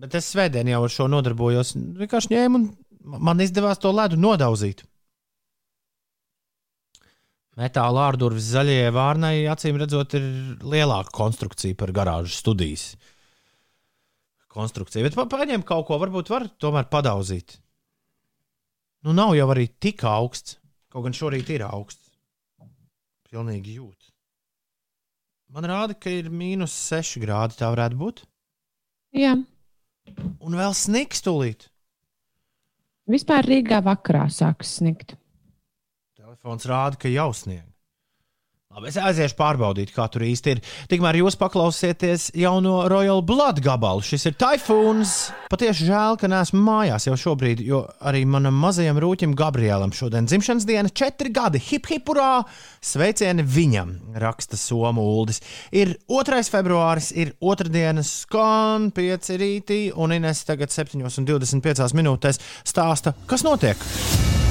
Bet es svētdien jau ar šo nodarbojos. Vienkārši ņēmu un man izdevās to ledu nodauzīt. Metāla ārdurvis zaļajai vārnai, acīm redzot, ir lielāka konstrukcija par garāžas studijas konstrukciju. Bet pa- paņem kaut ko, varbūt var tomēr padauzīt. Nu, nav jau arī tik augsts. Kaut gan šorīt ir augsts. Pilnīgi jūt. Man rāda, ka ir mīnus 6 grādi. Tā varētu būt. Jā. Un vēl sniks tūlīt. Vispār Rīgā vakarā sāks snikt. Telefons rāda, ka jau snieg. Labi, es aiziešu pārbaudīt, kā tur īsti ir. Tikmēr jūs paklausieties jauno Royal Blood gabalu. Šis ir taifūns. Patiesi žēl, ka neesmu mājās jau šobrīd, jo arī manam mazajam rūķim Gabrielam šodien dzimšanas diena - četri gadi. Hip hip urā! Sveicieni viņam, raksta Somu Uldis. Ir 2. februāris, ir otrdienas skan 5 rītī, un Ines tagad 7,25 minūtēs stāsta, kas notiek.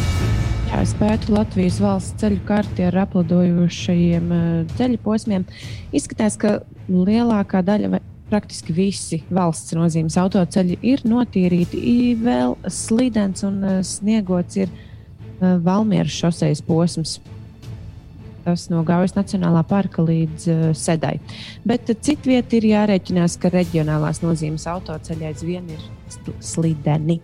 Es pētu Latvijas valsts ceļu karti ar aplidojošajiem eh, ceļu posmiem. Izskatās, ka lielākā daļa, vai praktiski visi valsts nozīmes autoceļi ir notīrīti. Vēl slīdens un eh, sniegots ir eh, Valmieras šoseis posms. Tas no Gaujas Nacionālā parka līdz uh, Sedai. Bet uh, citviet ir jārēķinās, ka reģionālās nozīmes autoceļi aizvien ir sl- slideni.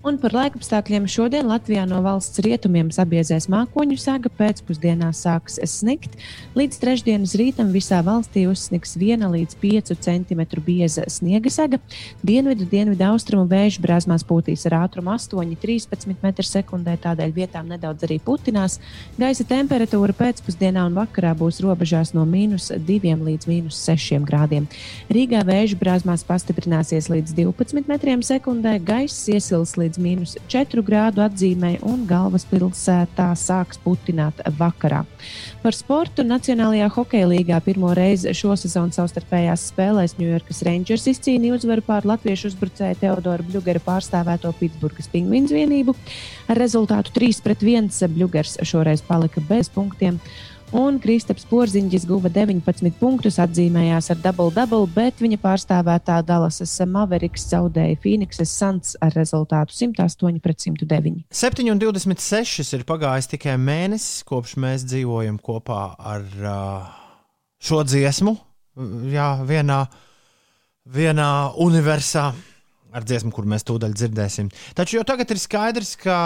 Un par laikapstākļiem šodien Latvijā no valsts rietumiem sabiezēs mākoņu sēga, pēcpusdienā sāks snikt. Līdz trešdienas rītam visā valstī uzsniks 1 līdz 5 cm bieza sniega sēga. Dienvidu, dienvidu austrumu vēju brāzmās pūtīs ar ātrumu 8,13 m2, tādēļ vietām nedaudz arī putinās. Gaisa temperatūra pēcpusdienā un vakarā būs robežās no mīnus 2 līdz mīnus 6 grādiem. Rīgā vēju brāzmās pastiprināsies līdz 12 m2, gaiss iesils līdz mīnus 4 grādu atzīmē un galvaspilsētā sāks putināt vakarā. Par sportu Nacionālajā hokeja līgā pirmo reizi šo sezonu savstarpējās spēlēs Ņujorkas Rangers izcīnīja uzvaru pār latviešu uzbrucēju Teodoru Bļugeru pārstāvēto Pitsburgas pingvīnu vienību. Ar rezultātu 3-1 Bļugers šoreiz palika bez punktiem. Un Kristaps Porziņģis guva 19 punktus, atzīmējās ar dubultdubulu, bet viņa pārstāvētā Dallasas Mavericks zaudēja Phoenixes Suns ar rezultātu 108 pret 109. 7,26 ir pagājis tikai mēnesis, kopš mēs dzīvojam kopā ar uh, šo dziesmu. Jā, vienā, vienā universā ar dziesmu, kur mēs tūdaļ dzirdēsim. Taču jau tagad ir skaidrs, ka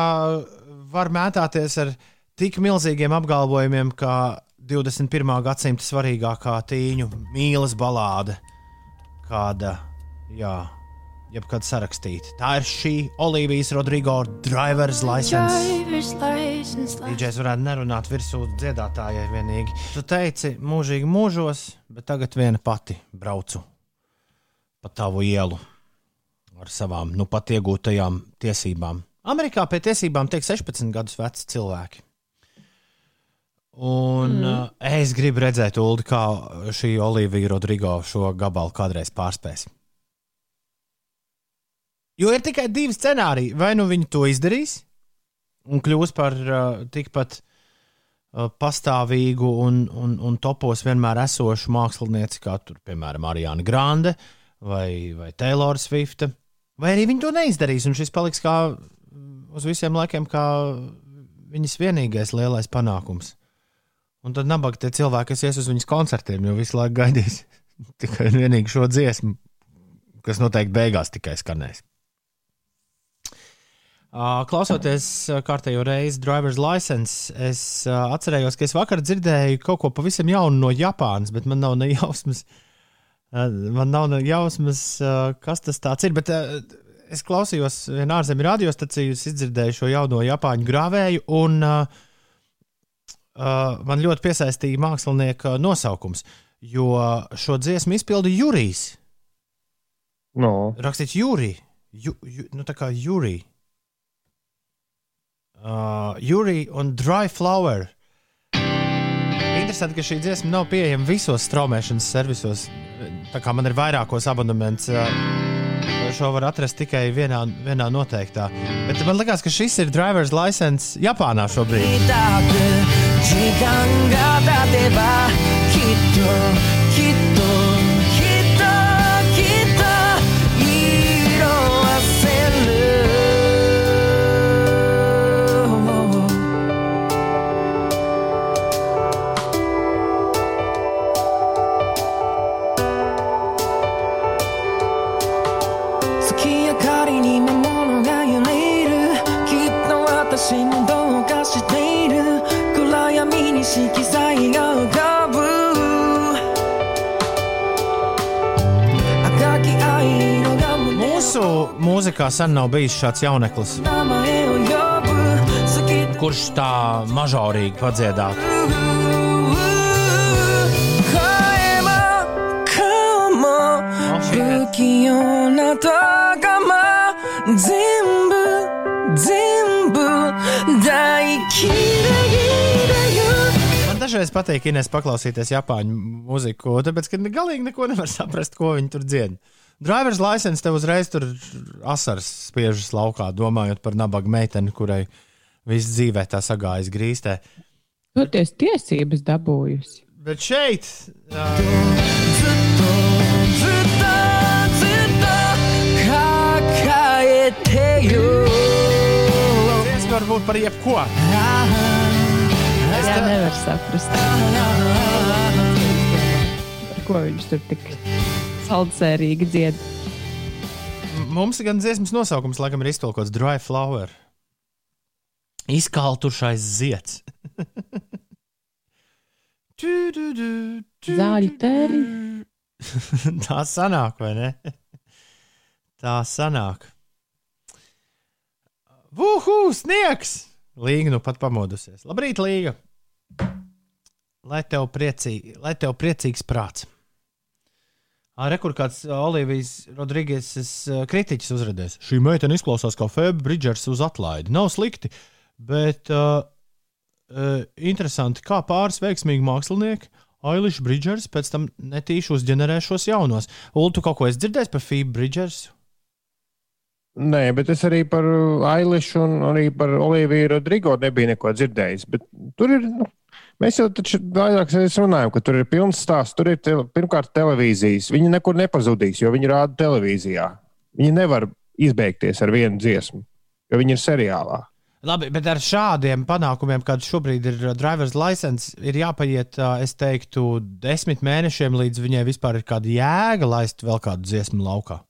var mētāties ar tik milzīgiem apgalvojumiem, ka 21. gadsimta svarīgākā tīņu mīlas balāde, kāda jā, jebkad sarakstīti. Tā ir šī Olivijas Rodrigo driver's license. DJs varētu nerunāt virsū dziedātājai vienīgi. Tu teici, mūžīgi mūžos, bet tagad viena pati braucu pa tavu ielu ar savām nu pat iegūtajām tiesībām. Amerikā pie tiesībām tiek 16 gadus veci cilvēki. Un mm. uh, es gribu redzēt, Ulu, kā šī Olivija Rodrigo šo gabalu kādreiz pārspēs. Jo ir tikai divi scenāriji. Vai nu viņi to izdarīs un kļūs par uh, tikpat uh, pastāvīgu un, un, un topos vienmēr esošu mākslinieci, kā tur, piemēram, Ariana Grande vai, vai Taylor Swift. Vai arī viņi to neizdarīs, un šis paliks kā uz visiem laikiem, kā viņas vienīgais lielais panākums. Un tad nabaga tie cilvēki, kas ies uz viņas koncertiem, jau visu laiku gaidīs tikai un vienīgi šo dziesmu, kas noteikti beigās tikai skanēs. Klausoties kārtējo reizi driver's license, es atcerējos, ka es vakar dzirdēju kaut ko pavisam jaunu no Japānas, bet man nav ne jausmas, man nav ne jausmas, kas tas ir. Bet es klausījos vienā ārzemju radiostaciju, izdzirdēju šo jauno Japāņu grāvēju, un uh, man ļoti piesaistīja mākslinieka nosaukums, jo šo dziesmu izpildīja Jurijs. No. Rakstīts Jurij, ju, ju, nu tā kā Jurij. Uh, Jurij un Dry Flower. Interesanti, ka šī dziesma nav pieejama visos straumēšanas servisos. Tā kā man ir vairākos abonements, uh, šo var atrast tikai vienā, vienā noteiktā. Bet man liekas, ka šis ir driver's license Japānā šobrīd. 時間が経てば mūzikā sen nav bijis šāds jauneklis, kurš tā mažorīgi padziedātu. Man dažreiz patīk, ja nesaklausīties japāņu mūziku, tāpēc, ka galīgi neko nevar saprast, ko viņi tur dziedā. Drivers license tev uzreiz tur asaras spiežas laukā, domājot par nabaga meiteni, kurai viss dzīvē tā sagājas grīstē. Toties tiesības dabūjusi. Bet šeit. Tas var būt par jebko. Es tā... nevaru saprast, par ko viņš tur tik saldsērīgi dzied. Mums gan dziesmas nosaukums, laikam, ir iztulkots Dry Flower. Izkaltušais zieds. Zāļu tēri. Tā sanāk, vai ne? Tā sanāk. Vuhu, sniegs! Līga nu pat pamodusies. Labrīt, Līga! Lai tev, priecīgi, lai tev priecīgs prāts. Arī kur kāds Olivijas Rodrīgas kritiķis uzrādījis. Šī meitene izklausās kā Fēba Bridžers uz atlaidi. Nav slikti, bet uh, uh, interesanti, kā pāris veiksmīgi mākslinieki Ailiša Bridžers pēc tam netīši uzģenerē šos jaunos. Ulu, tu kaut ko esi dzirdējis par Fēbu Bridžers? Nē, bet es arī par Ailišu un arī par Oliviju Rodrigo nebiju neko dzirdējis. Bet tur ir, nu, mēs jau taču vairāk runājam, ka tur ir pilns stāsts. Tur ir te, pirmkārt televīzijas. Viņi nekur nepazudīs, jo viņi rāda televīzijā. Viņi nevar izbeigties ar vienu dziesmu, jo viņi ir seriālā. Labi, bet ar šādiem panākumiem, kāda šobrīd ir uh, driver's license, ir jāpaiet, uh, es teiktu, desmit mēnešiem, līdz viņai vispār ir kāda jēga laist vēl kādu dziesmu laukā.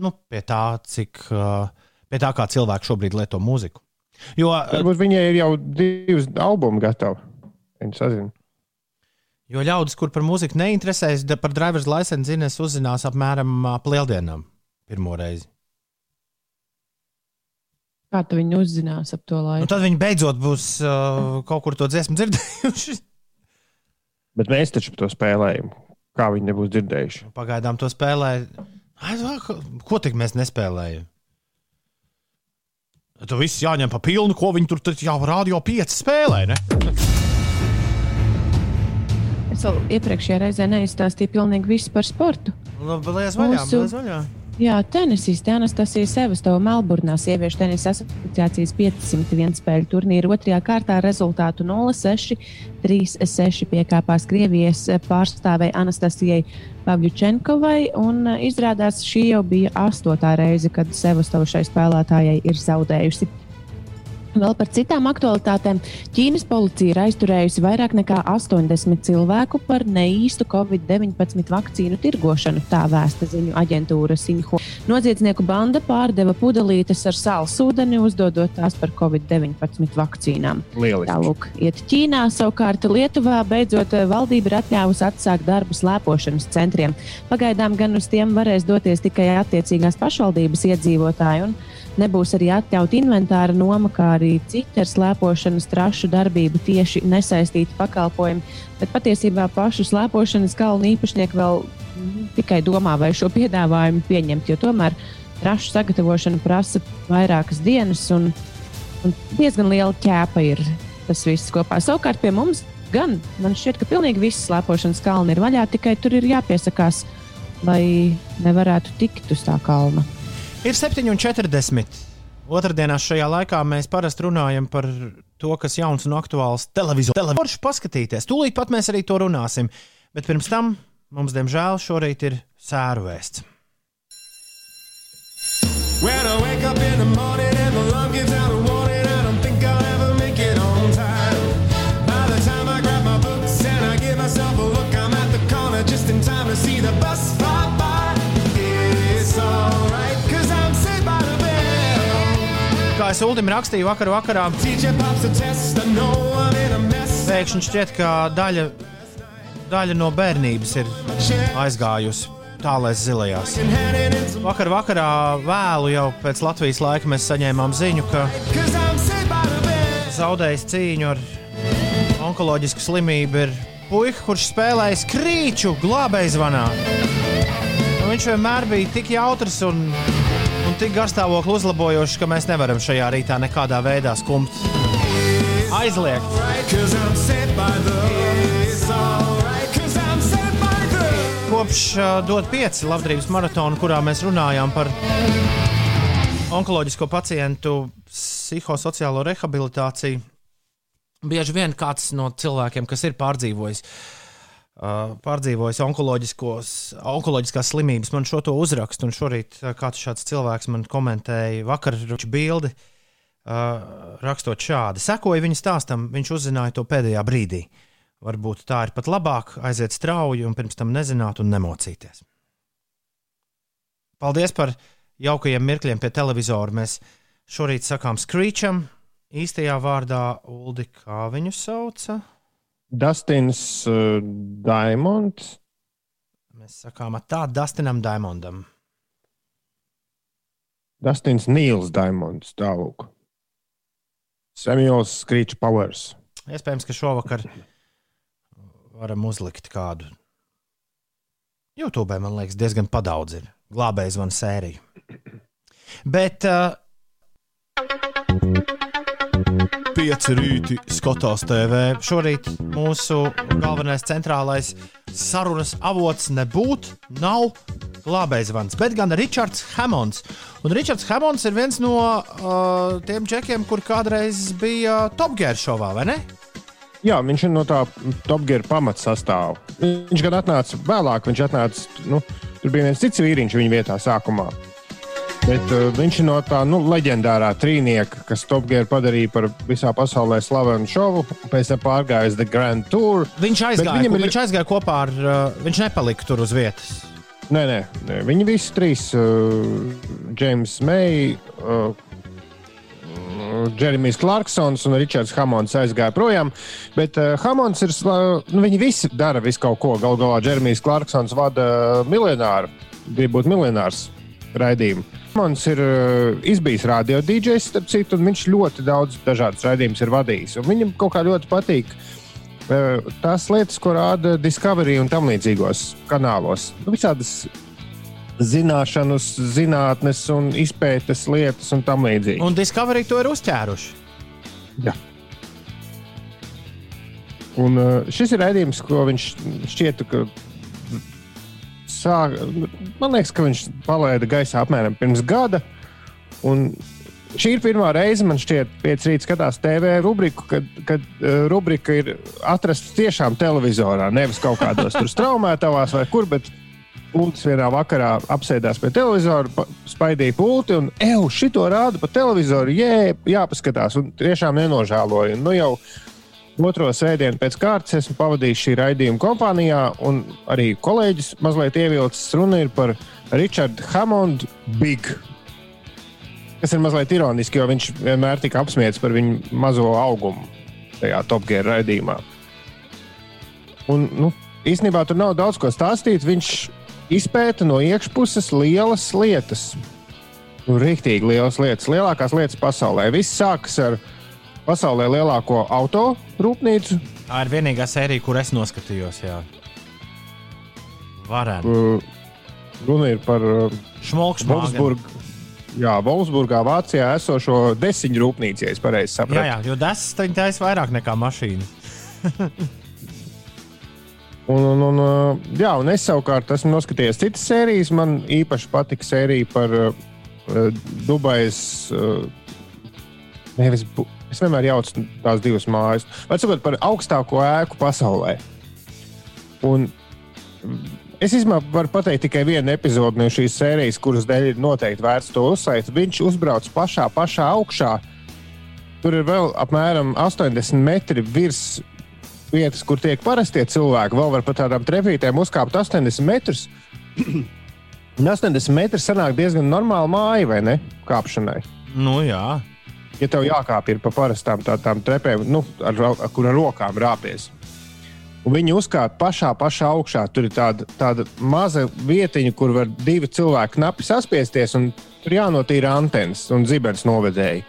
Nu, pie tā, cik, uh, pie tā kā cilvēki šobrīd lieto mūziku. Jo, Varbūt viņai ir jau divi albumi gatavi. Viņi sazina. Jo ļaudis, kur par mūziku neinteresējas, par driver's license zinās, uzzinās apmēram ap lieldienām pirmo reizi. Kā tu viņu uzzinās ap to laiku? tad viņi beidzot būs uh, kaut kur to dziesmu dzirdējuši. Bet mēs taču to spēlējam. Kā viņi nebūs dzirdējuši? Pagaidām to spēlē. Ai, vā, ko- Ko tik mēs nespēlējam? Tu viss jāņem pa pilnu, ko viņi tur tad jau rādio pieci spēlē. Ne? Es vēl iepriekšējā reizē neizstāstīju pilnīgi visu par sportu. Nu, Lies vaļā, Mūsu- lies vaļā. Jā, tenisiste Anastasija Sevastova Melburnā sieviešu tenisa asociācijas 501 spēļu turnīra otrajā kārtā rezultātu 0-6, 3-6 piekāpās Krievijas pārstāvei Anastasijai Pavļučenkovai, izrādās šī jau bija astotā reize, kad Sevastova šai spēlētājai ir zaudējusi. Vēl par citām aktualitātēm. Ķīnas policija ir aizturējusi vairāk nekā 80 cilvēku par neīstu Covid-19 vakcīnu tirgošanu, tā vēsta ziņu aģentūra Sinhu. Noziedznieku banda pārdeva pudelītes ar sāls ūdeni, uzdodot tās par Covid-19 vakcīnām. Lieliski. Tālāk, iet Ķīnā, savukārt Lietuvā beidzot eh, valdība ir atļāvusi atsākt darbu slēpošanas centriem. Pagaidām gan uz tiem varēs doties tikai attiecīgās pašvaldības iedzīvotāji. Nebūs arī atļauta inventāra noma, kā arī citi ar slēpošanas trašu darbību tieši nesaistīti pakalpojumi. Bet patiesībā pašu slēpošanas kalnu īpašnieki vēl mm, tikai domā, vai šo piedāvājumu pieņemt, jo tomēr trašu sagatavošana prasa vairākas dienas un, un diezgan liela ķēpa ir tas viss kopā. Savukārt pie mums gan man šķiet, ka pilnīgi viss slēpošanas kalni ir vaļā, tikai tur ir jāpiesakās, lai nevarētu tikt uz tā kalna. Ir 7,40. Otradienās šajā laikā mēs parasti runājam par to, kas jauns un aktuāls televizorā. Televizoru paskatīties. Tūlīt pat mēs arī to runāsim. Bet pirms tam mums, diemžēl, šorīt ir sēru vēsts. When I wake up in the morning and the love gives out a warning, I don't think I'll ever make it on time. By the time I grab my books and I give myself a look, I'm at the corner just in time to see the bus es Uldim rakstīju vakar vakarā, pēkšņi šķiet, ka daļa, daļa no bērnības ir aizgājusi tālēs zilajās. Vakar vakarā vēlu jau pēc Latvijas laika mēs saņēmām ziņu, ka zaudējis cīņu ar onkoloģisku slimību ir puika, kurš spēlējis krīču glābējzvanā. Un Viņš vienmēr bija tik jautrs un tik garstāvokli uzlabojošs, ka mēs nevaram šajā rītā nekādā veidā skumt. Aizliegt. Kopš uh, dot pieci labdarības maratona, kurā mēs runājām par onkoloģisko pacientu psihosociālo rehabilitāciju, bieži vien kāds no cilvēkiem, kas ir pārdzīvojis, uh, pārdzīvojis onkoloģiskās slimības, man šo to uzrakstu, un šorīt uh, kāds šāds cilvēks man komentēja vakar bildi. Uh, rakstot šādi, sekoja viņa stāstam, viņš uzzināja to pēdējā brīdī. Varbūt tā ir pat labāk aiziet strauji un pirms tam nezināt un nemocīties. Paldies par jaukajiem mirkļiem pie televizora. Mēs šorīt sakām Screecham, īstajā vārdā Uldi, kā viņu sauca. Dustins uh, Diamonds. Mēs sakām tā Dustinam Diamondam. Dustins Nīls Diamonds. Tālūk. Samuels Screech Powers. Iespējams, ka šovakar varam uzlikt kādu. YouTube, man liekas, diezgan padaudz ir glābējs zvanu sēriju. Bet uh, pieci rīti skatās TV. Šorīt mūsu galvenais centrālais sarunas avots nebūtu, nav glābējs zvans, bet gan Ričards Hamons. Un Ričards Hamons ir viens no uh, tiem džekiem, kur kādreiz bija Top Gear šovā, vai ne? Jā, viņš ir no tā Top Gear pamatsastāvā. Viņš gan atnāca vēlāk, viņš atnāca. Nu, tur bija viens cits vīriņš viņa vietā sākumā. Bet uh, viņš no tā nu, leģendārā trīnieka, kas Top Gear padarīja par visā pasaulē slavenu šovu. Pēc tam pārgājis The Grand Tour. Viņš aizgāja, ir- viņš aizgāja kopā ar. Uh, viņš nepalika tur uz vietas. Nē, nē, nē. viņi visi trīs, uh, James May, uh, Jeremijs Clarksons un Ričards Hamons aizgāja projām. Bet uh, Hamons ir, nu, viņi visi dara visu kaut ko. Galu galā Jeremijs Clarksons vada miljonāru, grib būt miljonārs raidījumu. Hamons ir uh, izbijis radio DJs, starp citu, un viņš ļoti daudz dažādas raidījumus ir vadījis. Un Viņam kaut kā ļoti patīk. uh, Tās lietas, ko rāda Discovery un tam līdzīgos kanālos, nu, visādas zināšanas, zinātnes un izpētes lietas un tam līdzīgi. Un Discovery to ir uzķēruši. Jā. Un uh, šis ir raidījums, ko viņš šķiet, ka sāk, man liekas, ka viņš palaida gaisā apmēram pirms gada. Šī ir pirmā reize, man šķiet, pēc rīta skatās TV rubriku, kad, kad uh, rubrika ir atrasta tiešām televizorā, nevis kaut kādos tur straumētavās vai kur. Bet Pults vienā vakarā apsēdās pie televizora, pa- spaidīja pulti un eju, šito rāda pa televizoru, jē, jāpaskatās. Un tiešām nenožēloju. Nu jau otro svētdienu pēc kārtas esmu pavadījis šī raidījuma kompānijā, un arī kolēģis mazliet ievilcis. Runa par Richardu Hammondu Big. Kas ir mazliet ironiski, jo viņš vienmēr tika apspiesti par viņu mazo augumu tajā Top Gear raidījumā. Un, nu, īstenībā tur nav daudz ko stāstīt. Viņš izpēta no iekšpuses lielas lietas. Nu, Rīktīgi lielas lietas, lielākās lietas pasaulē. Viss sākas ar pasaulē lielāko auto rūpnīcu. Tā ir vienīgā sērija, kur es noskatījos. Jā. Varētu. Uh, Runa ir par uh, Šmolks, Wolfsburg. Jā, Wolfsburgā, Vācijā esošo desiņu rūpnīcu, ja es pareizi Jā, sapratu. jā, jo tas taisa vairāk nekā mašīna. Un, un, un, uh, jā, un es savukārt esmu noskatījies citas sērijas. Man īpaši patika sērija par uh, Dubajas. Uh, nevis, bu- es vienmēr jaucu tās divas mājas. Vai sakot par augstāko ēku pasaulē? Un es īstenībā varu pateikt tikai vienu epizodi no šīs sērijas, kuras dēļ ir noteikti vērts to uzsvērt. Viņš uzbrauc pašā, pašā augšā. Tur ir vēl apmēram 80 metri virs vietas, kur tiek parastie cilvēki. Vēl var pa tādām trepītēm uzkāpt 80 metrus. Un 80 metri sanāk diezgan normāla māja, vai ne? Kāpšanai. Nu, jā. Ja tev jākāp ir pa parastām tādām trepēm, nu, ar, ar kur ar rokām rāpies. Un viņi uzkāpa pašā, pašā augšā. Tur ir tāda, tāda maza vietiņa, kur var divi cilvēki knapi saspiesties, un tur jānotīra antenas un zibens novedēji.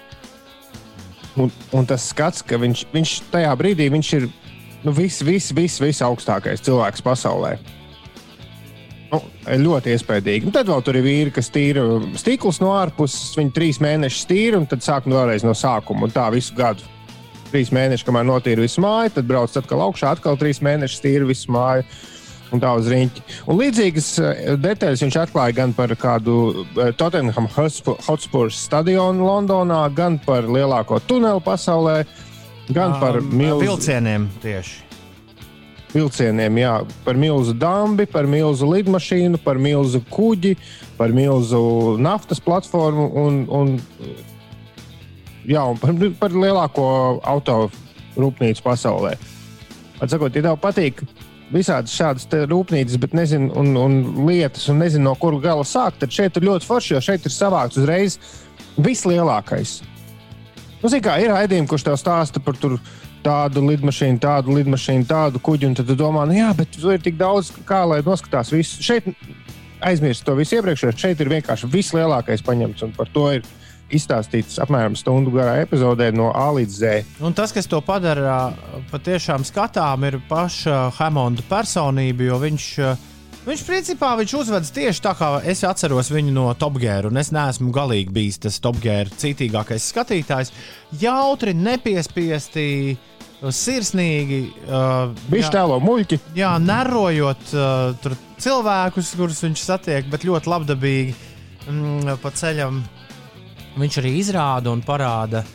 Un, un tas skats, ka viņš, viņš tajā brīdī viņš ir nu, viss, viss, viss, viss augstākais cilvēks pasaulē. Nu, ļoti iespaidīgi. Un tad vēl tur ir vīri, kas tīra stiklus no ārpuses. Viņi trīs mēnešus tīra un tad sāk nu vēlreiz no sākuma. Un tā visu gadu. Trīs mēneši, kamēr notīra visu māju, tad brauc atkal augšā, atkal trīs mēnešus tīra visu māju. Un tā uz rīņķa. Un līdzīgas eh, detaļas viņš atklāja gan par kādu eh, Tottenham Hotspur stadionu Londonā, gan par lielāko tuneli pasaulē, gan par milzu vilcieniem tieši. Vilcieniem, jā, par milzu dambi, par milzu lidmašīnu, par milzu kuģi, par milzu naftas platformu un, un, jā, un par, par lielāko auto rūpnīcu pasaulē. Atsakot, ja tev patīk visādas šādas rūpnīcas, bet nezinu, un, un lietas, un nezinu, no kura gala sākt, tad šeit ir ļoti forši, jo šeit ir savākts uzreiz vislielākais. Nu, kā ir raidījumi, kurš tev stāsta par tur tādu lidmašīnu, tādu lidmašīnu, tādu kuģi, tad tu domā, nu jā, bet tur ir tik daudz, kā lai noskatās visu. Šeit aizmirst to visu iepriekšējo, šeit ir vienkārši vislielākais paņemts, un par to ir izstāstīts apmēram stundu garā epizodē no A līdz Z. Un tas, kas to padara patiešām skatām, ir paša Hamonda personība, jo viņš, uh, viņš principā viņš uzvedas tieši tā, kā es atceros viņu no Top Gear, un es neesmu galīgi bijis tas Top Gear citīgākais skatītājs. Jautri, nepiespiesti, sirsnīgi. Uh, Viņš tēlo muļķi. Jā, nerojot uh, tur cilvēkus, kurus viņš satiek, bet ļoti labdabīgi mm, pa ceļam. Viņš arī izrāda un parāda,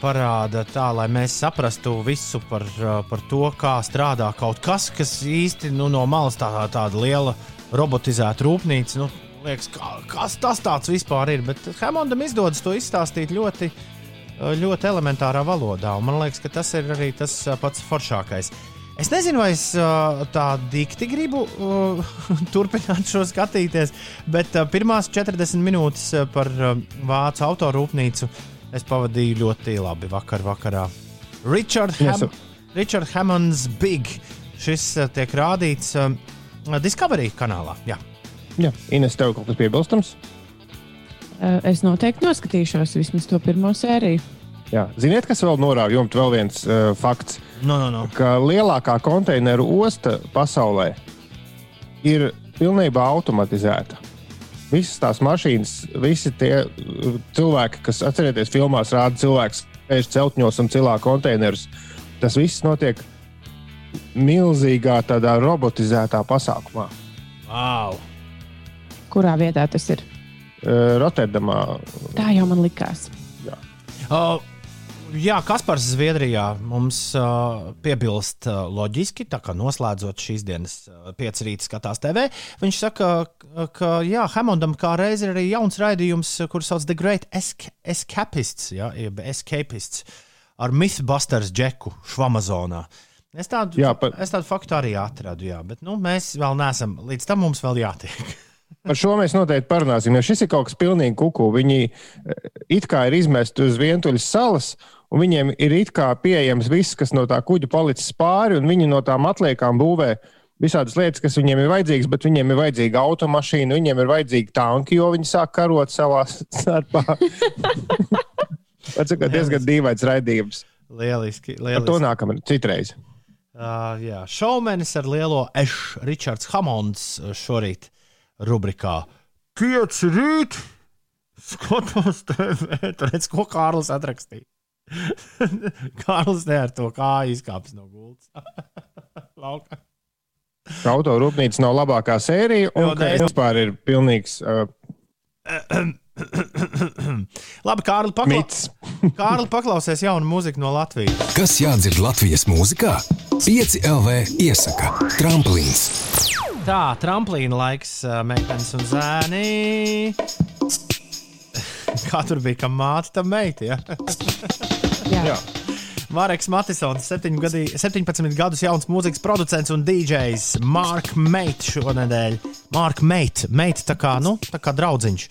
parāda tā, lai mēs saprastu visu par, uh, par to, kā strādā kaut kas, kas īsti nu, no malas tā, tāda liela robotizēta rūpnīca. Nu, liekas, kā, kas tas tāds vispār ir? Bet Hamondam izdodas to izstāstīt ļoti, uh, ļoti elementārā valodā. Un man liekas, ka tas ir arī tas uh, pats foršākais. Es nezinu, vai es uh, tā dikti gribu uh, turpināt šo skatīties, bet uh, pirmās 40 minūtes par vācu autorūpnīcu Es pavadīju ļoti labi vakar vakarā. Richard Yes, Ham Richard Hammonds Big. Šis uh, tiek rādīts um, Discovery kanālā. Jā. Jā, Ines, tev kaut kas piebilstams? Eh, Es noteikti noskatīšos vismaz to pirmo sēriju. Jā. Ziniet, kas vēl norāda jumta? Vēl viens uh, fakts, No, no, no. ka lielākā konteineru osta pasaulē ir pilnībā automatizēta. Visas tās mašīnas, visi tie uh, cilvēki, kas atcerieties, filmās rāda cilvēks, spēļ celtņos un cilā konteinerus. Tas viss notiek milzīgā tādā robotizētā pasākumā. Wow. Kurā vietā tas ir? Uh, Rotterdamā Tā jau man likās. Uh, jā, Kaspars Zviedrijā mums uh, piebilst uh, loģiski, tā kā noslēdzot šīs dienas uh, pieci rīta skatās TV. Viņš saka, ka, jā, Hamondam kā reiz ir arī jauns raidījums, kurš sauc The Great Esca- Escapists, jā, jeb Escapists ar Mythbusters džeku Švamazonā. Es tādu, Jā, pa- es tādu faktu arī atradu, jā, bet nu, mēs vēl neesam, līdz tam mums vēl jātiek. Par šo mēs noteikti parunāsim, jo šis ir kaut kas pilnīgi kuku. Viņi it kā ir izmesti uz vientuļas salas, un viņiem ir it kā pieejams viss, kas no tā kuģa palicis pāri, un viņi no tām atliekām būvē visādas lietas, kas viņiem ir vajadzīgas, bet viņiem ir vajadzīga automašīna, viņiem ir vajadzīgi tanki, jo viņi sāk karot savā starpā. Tas ir diezgan dīvains raidījums. Lieliski, Par to lieliski. nākamā citreiz. Uh, jā, šaumenis ar lielo ešu, Ričards Hamonds uh, šorīt rubrikā Pieci rīt! Skatos, TV. Redz, ko Kārlis atrakstīja. Kārlis ne ar to kāju izkāpis no gultas. Lauka. Auto rūpnīca nav labākā sērija, un nē. vispār ir pilnīgs uh, Labi, Kārli, pakla... Kārli paklausies jaunu mūziku no Latvijas. Kas jādzer Latvijas mūzikā? 5 LV iesaka tramplīns. Tā, tramplīna laiks, uh, meitenes un zēni. Kā tur bija, ka māte tam meita? Ja? Jā. Jā. Marks Matisons, 7 gadi, 17 gadus jauns mūzikas producents un DJs Mark Mate šonadēļ. Mark Mate, Mate tā kā, nu, tā kā draudziņš.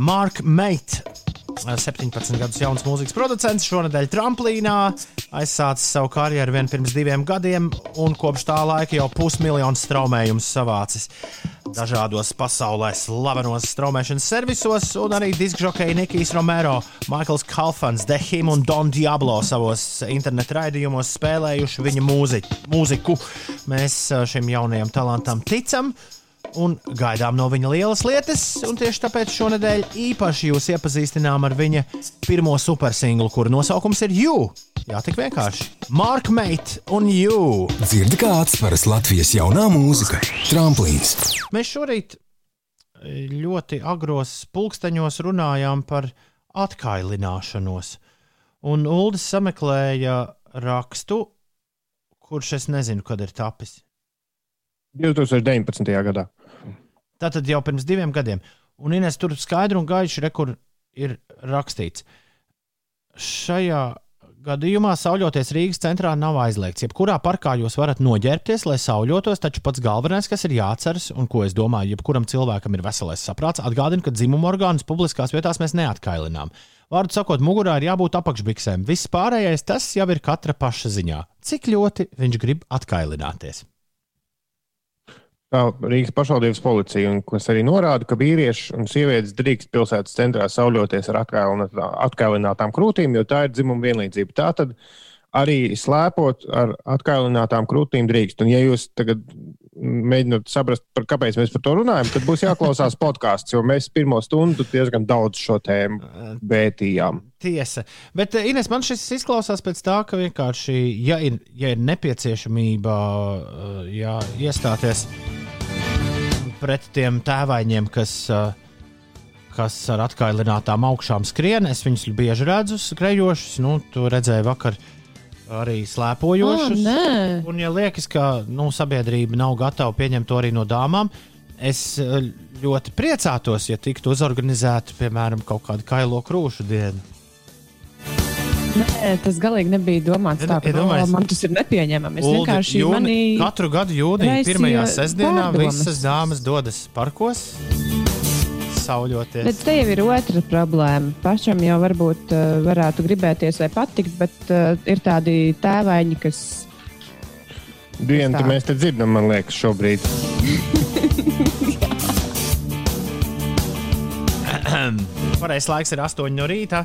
Mark Mate, 17 gadus jauns mūzikas producents, šonadēļ tramplīnā, aizsācis savu karjeru vien pirms diviem gadiem, un kopš tā laika jau pusmiljonu straumējumus savācis dažādos pasaulē slavenos straumēšanas servisos, un arī diskžokeja Nikijs Romero, Maikls Kalfans, Dehim un Don Diablo savos internetu raidījumos spēlējuši viņa mūzi, mūziku. Mēs šim jaunajam talantam ticam. Un gaidām no viņa lielas lietas, un tieši tāpēc šonadēļ īpaši jūs iepazīstinām ar viņa pirmo supersinglu, kuru nosaukums ir You. Jā, tik vienkārši. Mark Mate un You. Dzirdi kā atsveras Latvijas jaunā mūzika - tramplīns. Mēs šorīt e, ļoti agros pulksteņos runājām par atkailināšanos. Un Uldis sameklēja rakstu, kurš es nezinu, kad ir tapis. 2019. gadā. Tātad jau pirms diviem gadiem. Un Ines tur skaidri un gaiši rekur ir rakstīts. Šajā gadījumā sauļoties Rīgas centrā nav aizliegts. Jebkurā parkā jūs varat noģērbties, lai sauļotos, taču pats galvenais, kas ir jāatceras, un ko es domāju, jebkuram cilvēkam ir veselais saprāts, atgādina, ka dzimuma orgānus publiskās vietās mēs neatkailinām. Vārdu sakot, mugurā ir jābūt apakšbiksēm. Viss pārējais tas jau ir katra paša ziņā. Cik ļoti viņš grib atkailināties? Tā Rīgas pašvaldības policija, un, kas arī norāda, ka vīrieši un sievietes drīkst pilsētas centrā sauļoties ar atkailinātā- atkailinātām krūtīm, jo tā ir dzimuma vienlīdzība. Tā tad arī slēpot ar atkailinātām krūtīm drīkst. Un, ja jūs tagad mēģināt saprast, par, kāpēc mēs par to runājam, tad būs jāklausās podkāsts, jo mēs pirmo stundu diezgan daudz šo tēmu pētījām. Tiesa. Bet, eh, Ines, man šis izklausās pēc tā, ka vienkārši, ja ir, ja ir nepieciešamība eh, jā, iestāties pret tiem tēvaņiem, kas, eh, kas ar atkailinātām augšām skrien, es viņus bieži redzu skrejošus. Nu, tu redzēji vakar arī Oh, slēpojošus. nē, Un, ja liekas, ka nu, sabiedrība nav gatava pieņemt to arī no dāmām, es eh, ļoti priecātos, ja tiktu uzorganizēta, piemēram, kaut kāda kailo krūšu diena. Nē, tas galīgi nebija domāts tā, ka. "O, man tas ir nepieņemami. Es Uldi, vienkārši jūni- mani... Katru gadu jūnijā, pirmajā sestdienā, pārdomas. visas dāmas dodas parkos, sauļoties. Bet te jau ir otra problēma. Pašam jau varbūt uh, varētu gribēties vai patikt, bet uh, ir tādi tēvaini, kas. Dienu Tā. mēs te dzirdam, man liekas, šobrīd. Pareizais laiks ir 8 no rīta.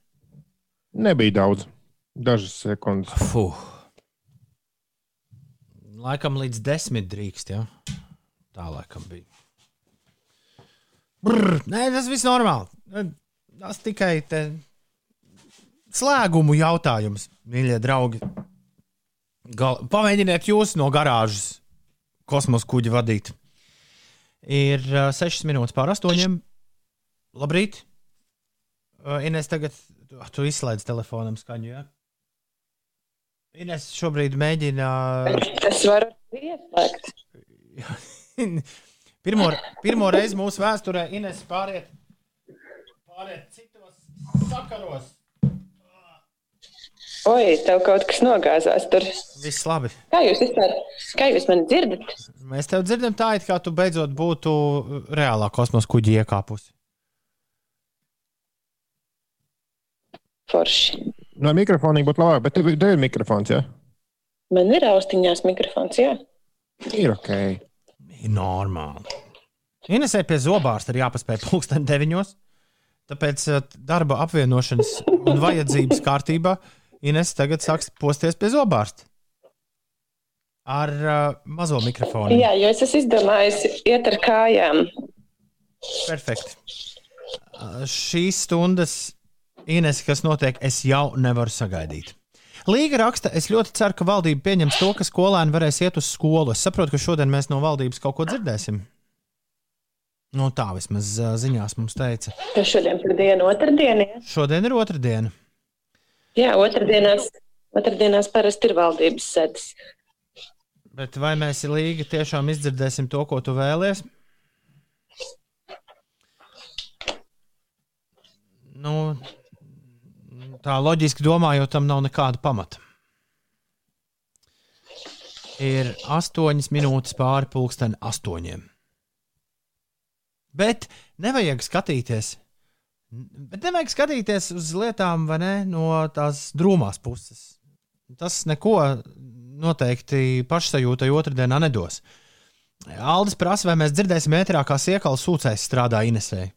Nebija daudz. Dažas sekundes. Fuh. Laikam līdz desmit drīkst, ja? Tā laikam bija. Brr, nē, tas viss normāli. Tas tikai te slēgumu jautājums, mīļie draugi. Gal... Pamēģiniet jūs no garāžas kosmosa kuģi vadīt. Ir uh, 6 minūtes pār 8. Labrīt! Uh, Ines, tagad ah, tu izslēdz telefonam skaņu. Ja? Ines šobrīd mēģina. Es varu ieslēgt. pirmo, pirmo reizi mūsu vēsturē Ines pāriet, pāriet citos sakaros. Oi, tev kaut kas nogāzās tur. Viss labi. Kā jūs vispār, kā jūs mani dzirdat? Mēs tev dzirdam tā, it kā tu beidzot būtu reālā kosmosa kuģi iekāpusi. Forši. No mikrofona būtu labāk, bet tev, tev ir mikrofons, jā? Man ir austiņās mikrofons, jā. Ir ok. Ir normāli. Inesē pie zobārsta ir jāpaspēj pulksten deviņos. Tāpēc eh, darba apvienošanas un vajadzības kārtībā Ines tagad sāks posties pie zobārsta. Ar uh, mazo mikrofonu. Jā, jo es esmu izdomājis iet ar kājām. Perfekti. Uh, Šīs stundas, Ines, kas notiek, es jau nevaru sagaidīt. Līga raksta, es ļoti ceru, ka valdība pieņems to, ka skolēni varēs iet uz skolu. Es saprotu, ka šodien mēs no valdības kaut ko dzirdēsim. No tā vismaz ziņās mums teica. Jo šodien ir diena, otrdiena. Jā, Šodien ir otra diena. jā otrdienās, otrdienās parasti ir valdības sēdes. Bet vai mēs Līga tiešām izdzirdēsim to, ko tu vēlies? Nu, tā loģiski domājot, tam nav nekāda pamata. Ir astoņas minūtes pāri pulksten astoņiem. Bet nevajag skatīties. Bet nevajag skatīties uz lietām ne, no tās drūmās puses. Tas neko noteikti pašsajūtai otrdienā nedos. Aldis prasa, vai mēs dzirdēsim ēterā, kā siekala sūcējs strādā Inesē.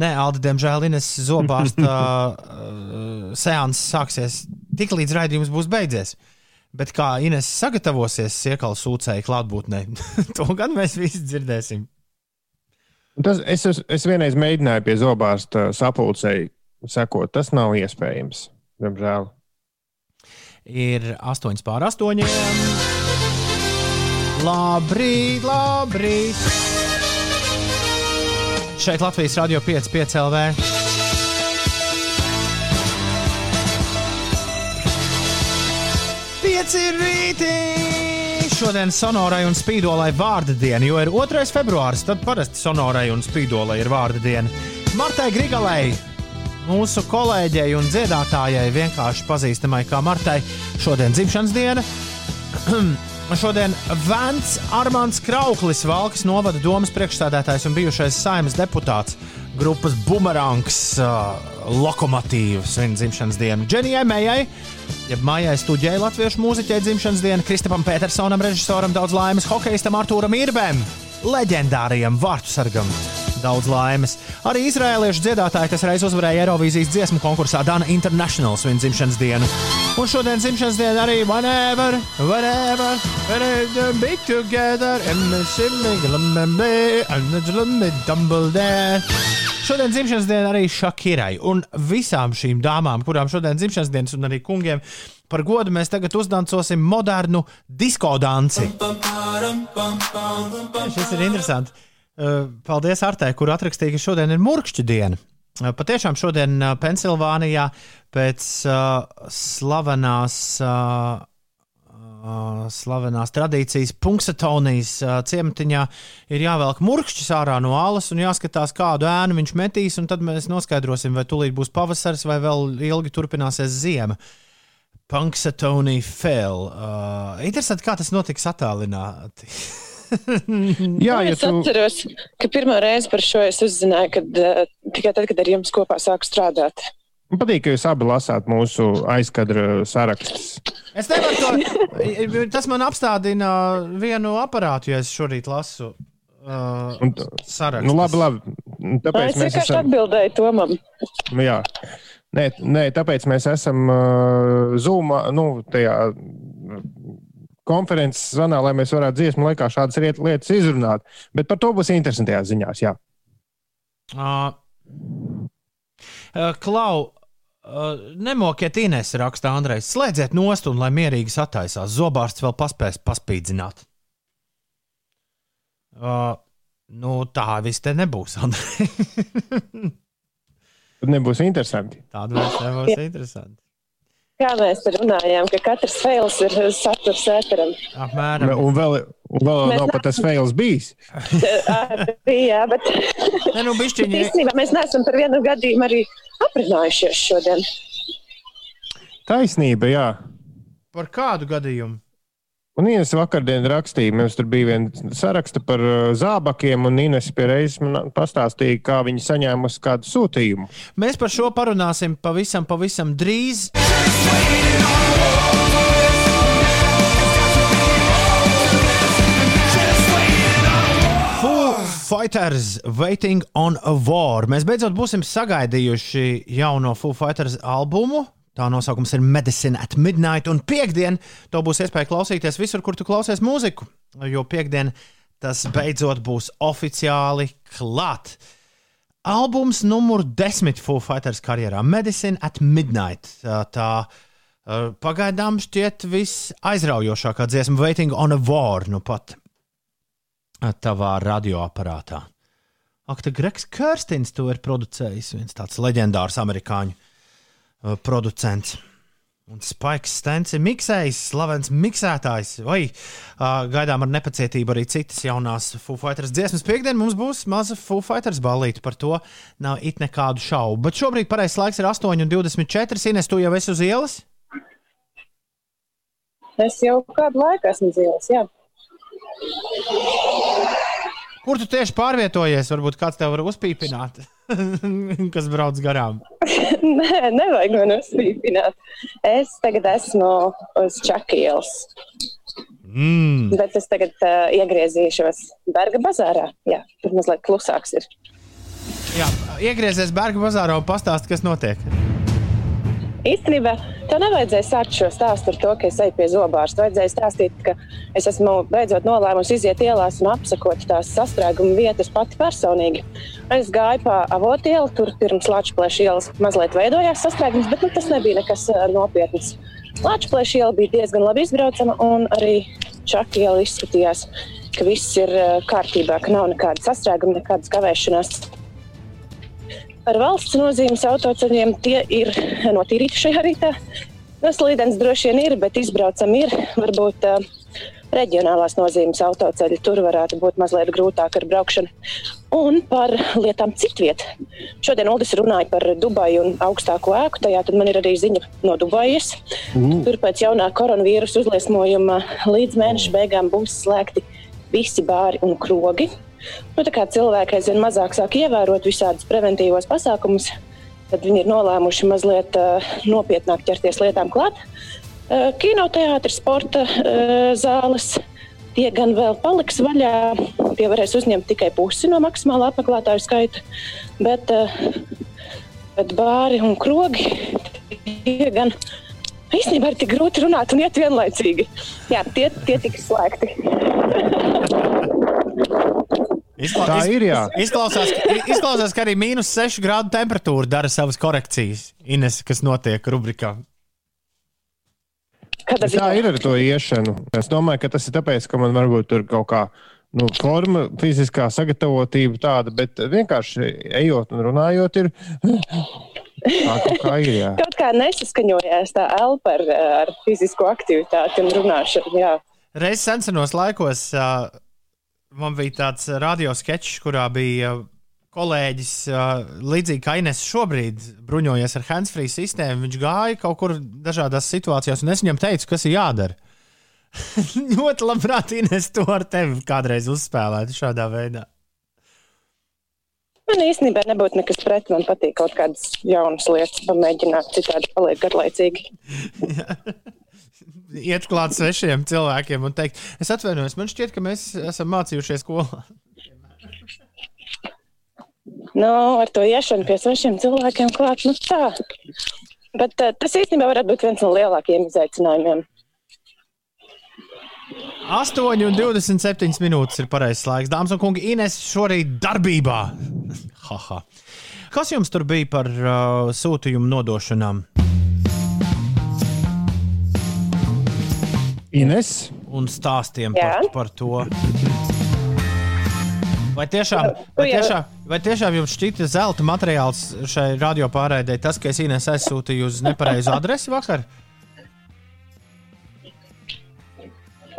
Nē, Aldi, diemžēl Ines zobārsta uh, seanss sāksies tik līdz raidījums būs beidzies. Bet kā Ines sagatavosies siekala sūcēju klātbūtnē, to gan mēs visi dzirdēsim. Tas, es, es, vienreiz mēģināju pie zobārsta sapulcēji sekot. Tas nav iespējams. Diemžēl. Ir 8 pār 8. Labrīt, labrīt! Šeit Latvijas Rādio 5, 5 LV. Pieci rītī! Šodien sonorai un spīdolai vārda diena, jo ir 2. februāris, tad parasti sonorai un spīdolai ir vārda diena. Martai Grigalei, mūsu kolēģei un dziedātājai, vienkārši pazīstamai kā Martai, šodien dzimšanas diena. Šodien Vents Armāns Krauklis, Valkas novada domas priekšstādātājs un bijušais saimnes deputāts, grupas Bumerangs, uh, lokomotīvs, viņa dzimšanas diena. Dženijai Mējai, jeb Mājai Studijai, latviešu mūziķei dzimšanas diena, Kristapam Petersonam, režisoram, daudz laimes, hokeistam Artūram Irbēm, leģendārajam vārtusargam. Daudz laimes. Arī izrēliešu dziedātāji, kas reiz uzvarēja Eirovīzijas dziesmu konkursā Dana International svin dzimšanas dienu. Un šodien dzimšanas diena arī whenever, whenever, whenever be together. Šodien dzimšanas diena arī Šakirai un visām šīm dāmām, kurām šodien dzimšanas dienas un arī kungiem. Par godu mēs tagad uzdancosim modernu disko danci. Šis ir interesants. Uh, Paldies, Artē, kur atrakstīja, ka šodien ir murkšķa diena. Uh, Patiešām šodien uh, Pensilvānijā pēc uh, slavenās, uh, slavenās tradīcijas Punksatonijas uh, ciematiņā ir jāvelk murkšķis ārā no alas un jāskatās, kādu ēnu viņš metīs, un tad mēs noskaidrosim, vai tūlīt būs pavasaris vai vēl ilgi turpināsies ziema. Punksatonija fell. Uh, interesanti, kā tas notiks attālināti. Jā, ja es tu, atceros, ka pirmā reize par šo es uzzināju, kad, uh, tikai tad, kad ar jums kopā sāku strādāt. man patīk, ka jūs abi lasāt mūsu aizkadra sarakstus. Es nevaru to. Tas man apstādina vienu aparātu, ja es šorīt lasu uh, Un- sarakstu. Nu, labi, labi. Tāpēc Es mēs vienkārši esam. atbildēju Tomam. Nu, jā. Nē, nē, tāpēc mēs esam uh, Zoom, nu, tajā konferences zvanā, lai mēs varētu dziesmu laikā šādas riet- lietas izrunāt. Bet par to būs interesantajās ziņās. Jā. Uh, uh, Klau, uh, nemokiet Inês, raksta Andrejs. Slēdziet nost un lai mierīgi sataisās. Zobārsts vēl paspēs paspīdzināt. Uh, nu, tā viss te nebūs, Andrej. Tad nebūs interesanti. Tāda vairs nebūs interesanti. Kā mēs runājām, ka katrs fails ir saturs ēteram. Apmēram. Un vēl, un vēl Mēs nav pat tas fails bijis. Jā, bet Ne, nu, bet bišķiņi, īstenībā mēs neesam par vienu gadījumu arī aprunājušies šodien. Taisnība, jā. par kādu gadījumu? Un Ines vakardien rakstīja, mums tur bija viena saraksta par uh, zābakiem, un Ines pie reizes man pastāstīja, kā viņi saņēmusi kādu sūtījumu. Mēs par šo parunāsim pavisam, pavisam drīz. Foo Fighters Waiting on a War. Mēs beidzot būsim sagaidījuši jauno Foo Fighters albumu. Tā nosaukums ir Medicine at Midnight, un piekdien to būs iespēja klausīties visur, kur tu klausies mūziku. Jo piekdien tas beidzot būs oficiāli klāt. Albums numur desmit Foo Fighters karjerā - Medicine at Midnight. Tā, pagaidām šķiet visaizraujošākā dziesma, Waiting on a War, nu pat tavā radioaparātā. Ak, tā Gregs Kirstins to ir producējis, viens tāds leģendārs amerikāņu producents. Un Spaiks Stens ir miksējis, slavens miksētājs. Vai uh, gaidām ar nepacietību arī citas jaunās Foo Fighters dziesmas. Piektdien mums būs maza Foo Fighters balīti, par to nav it nekādu šaubu. Bet šobrīd pareizais laiks ir 8,24. Ines, tu jau esi uz ielas? Es jau kādu laiku esmu dzīvojis. Jā. Kur tu tieši pārvietojies? Varbūt kāds tev var uzpīpināt, kas brauc garām. Nē, nevajag man uzspīpināt. Es tagad esmu uz Čakielas, Mm. bet es tagad uh, iegriezīšos Berga bazārā. Jā, tur mazliet klusāks ir. Jā, iegriezies Berga bazārā un pastāsti, kas notiek. Īstenībā tev nevajadzēja sākt šo stāstu ar to, ka es eju pie zobārsta. Vajadzēja stāstīt, ka es esmu beidzot nolēmusi iziet ielās un apsakot tās sastrēguma vietas pati personīgi. Es gāju pa avotielu, tur pirms Latvijas ielas mazliet veidojās sastrēgums, bet nu, tas nebija nekas ā, nopietns. Latvijas iela bija diezgan labi izbraucama, un arī Čaka iela izskatījās, ka viss ir ā, kārtībā, ka nav nekāda sastrēguma, nekādas kavēšanās. Par valsts nozīmes autoceļiem tie ir notīrīti šajā rītā. Nu, slīdens droši vien ir, bet izbraucam ir. Varbūt uh, reģionālās nozīmes autoceļi tur varētu būt mazliet grūtāk ar braukšanu. Un par lietām citviet. Šodien Uldis runāja par Dubaju un augstāko ēku. Tajā man ir arī ziņa no Dubajas. Tur pēc jaunā koronavīrusa uzliesmojuma līdz mēneša beigām būs slēgti visi bāri un krogi. Nu, tā kā cilvēki aizvien mazāk sāk ievērot visādus preventīvos pasākumus, tad viņi ir nolēmuši mazliet uh, nopietnāk ķerties lietām klāt. Uh, Kinoteātris, sporta uh, zāles, tie gan vēl paliks vaļā. Tie varēs uzņemt tikai pusi no maksimālā apmeklētāju skaita. Bet, bet bāri un krogi tie gan īstenībā ir tik grūti runāt un iet vienlaicīgi. Jā, tie, tie tiks slēgti. Izkla Tā ir, jā. Izklausās, ka- izklausās, ka arī mīnus 6 grādu temperatūra dara savas korekcijas. Ines, kas notiek rubrikā. Kādā Tā ir ar to iešanu. Es domāju, ka tas ir tāpēc, ka man varbūt tur kaut kā nu, forma, fiziskā sagatavotība tāda, bet vienkārši ejot un runājot, ir tā, kaut kā ir. Jā. Kaut kā nesaskaņojās tā elpa ar, ar fizisko aktivitāti un runāšanu. Jā. Reiz senos laikos uh, man bija tāds radio sketčs, kurā bija uh, kolēģis, uh, līdzīgi kā Ines šobrīd, bruņojies ar handsfree sistēmu. Viņš gāja kaut kur dažādās situācijās, un es viņam teicu, kas ir jādara. Ļoti labprāt, Ines, to ar tevi kādreiz uzspēlēt šādā veidā. Man īstenībā nebūtu nekas pret. Man patīk kaut kādas jaunas lietas, pamēģināt, citādi paliek garlaicīgi. Iet klāt svešiem cilvēkiem un teikt, es atvainojos, man šķiet, ka mēs esam mācījušies skolā. Nu, ar to iešanu pie svešiem cilvēkiem klāt, nu tā. Bet uh, tas īstenībā varētu būt viens no lielākajiem izaicinājumiem. 8,27 minūtes ir pareizais laiks. Dāmas un kungi, Ines šorīt darbībā. Haha. Kas jums tur bija par uh, sūtījumu nodošanām? Ines, un stāstiem par, par to. Vai tiešām, vai, tiešām, vai tiešām jums šķita zelta materiāls šai radio pārraidē, tas, ka es Ines aizsūtīju uz nepareizu adresi vakar?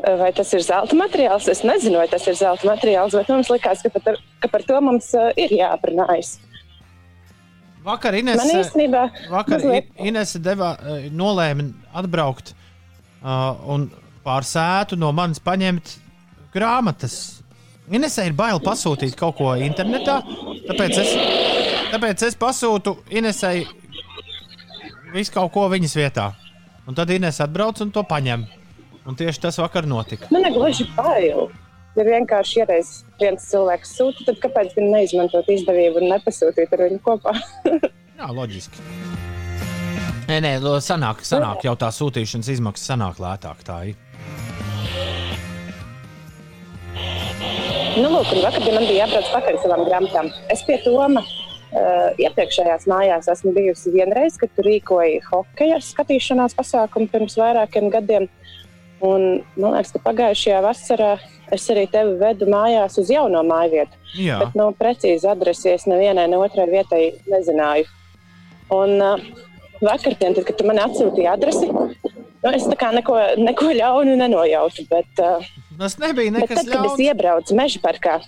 Vai tas ir zelta materiāls? Es nezinu, vai tas ir zelta materiāls, bet mums likās, ka, par, ka par to mums uh, ir jāaprunājas. Vakar Ines, Man īstenībā vakar mazliet- Ines deva, eh, nolēma atbraukt uh, un pār sētu no manis paņemt grāmatas. Inesai ir bail pasūtīt kaut ko internetā, tāpēc es, tāpēc es pasūtu Inesai visu kaut ko viņas vietā. Un tad Ines atbrauc un to paņem. Un tieši tas vakar notika. Man ir gluži bail. Ja vienkārši iereiz viens cilvēks sūta, tad kāpēc gan neizmantot izdevību un nepasūtīt ar viņu kopā? Jā, loģiski. Nē, nē, sanāk, sanāk jau tā sūtīšanas izmaksas sanāk lētāk. Tā ir. nu, lūk, un vakar man bija jābrauc pakaļ savām grāmatām. Es pie Toma uh, iepriekšējās mājās esmu bijusi vienreiz, kad tur rīkoja hokeja skatīšanās pasākumu pirms vairākiem gadiem. Un, man liekas, ka pagājušajā vasarā es arī tevi vedu mājās uz jauno māju vietu. Jā, Bet nu, precīzi adresi es nevienai, ne otrai vietai nezināju. Un uh, vakar, tad, kad tu man atsūtīji adresi, nu, es tā kā neko, neko ļaunu nenojautu. Bet, uh, tas nebija bet nekas tad, kad es ļauns. iebraucu meža parkā,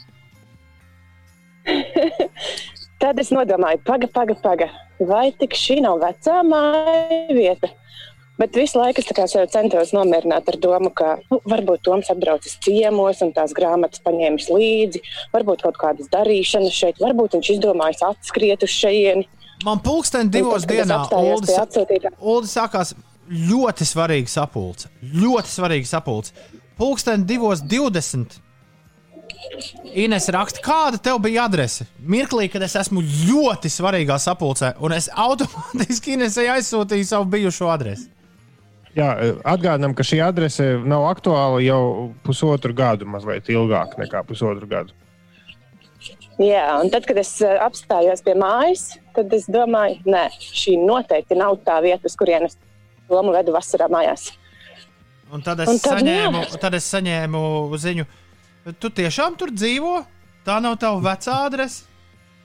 tad es nodomāju, paga, paga, paga. Vai tik šī nav vecā māja vieta? Bet visu laiku es centos nomierināt ar domu, ka nu, varbūt Toms atbraucis ciemos un tās grāmatas paņēmis līdzi, varbūt kaut kādas darīšanas šeit, varbūt viņš izdomājis atskriet uz šejieni. Man pulksten divos Un tad, kad es dienā apstājos pie Uldis, atsūtītā- Uldis sākās ļoti svarīga sapulce. Ļoti svarīga sapulce. Pulksten divos 20. Ines raksta, kāda tev bija adrese? Mirklī, kad es esmu ļoti svarīgā sapulcē, un es automātiski Inesai aizsūtīju savu bijušo adresi. jā, atgādinām, ka šī adrese nav aktuāla jau pusotru gadu, mazliet ilgāk nekā pusotru gadu. Jā, un tad, kad es eh, apstājos pie mājas, tad es domāju, nē, šī noteikti nav tā vieta, uz kurienes Tomu vedu vasarā mājās. Un tad es, Un tad saņēmu, jā. tad es saņēmu ziņu, tu tiešām tur dzīvo? Tā nav tava vecā adrese.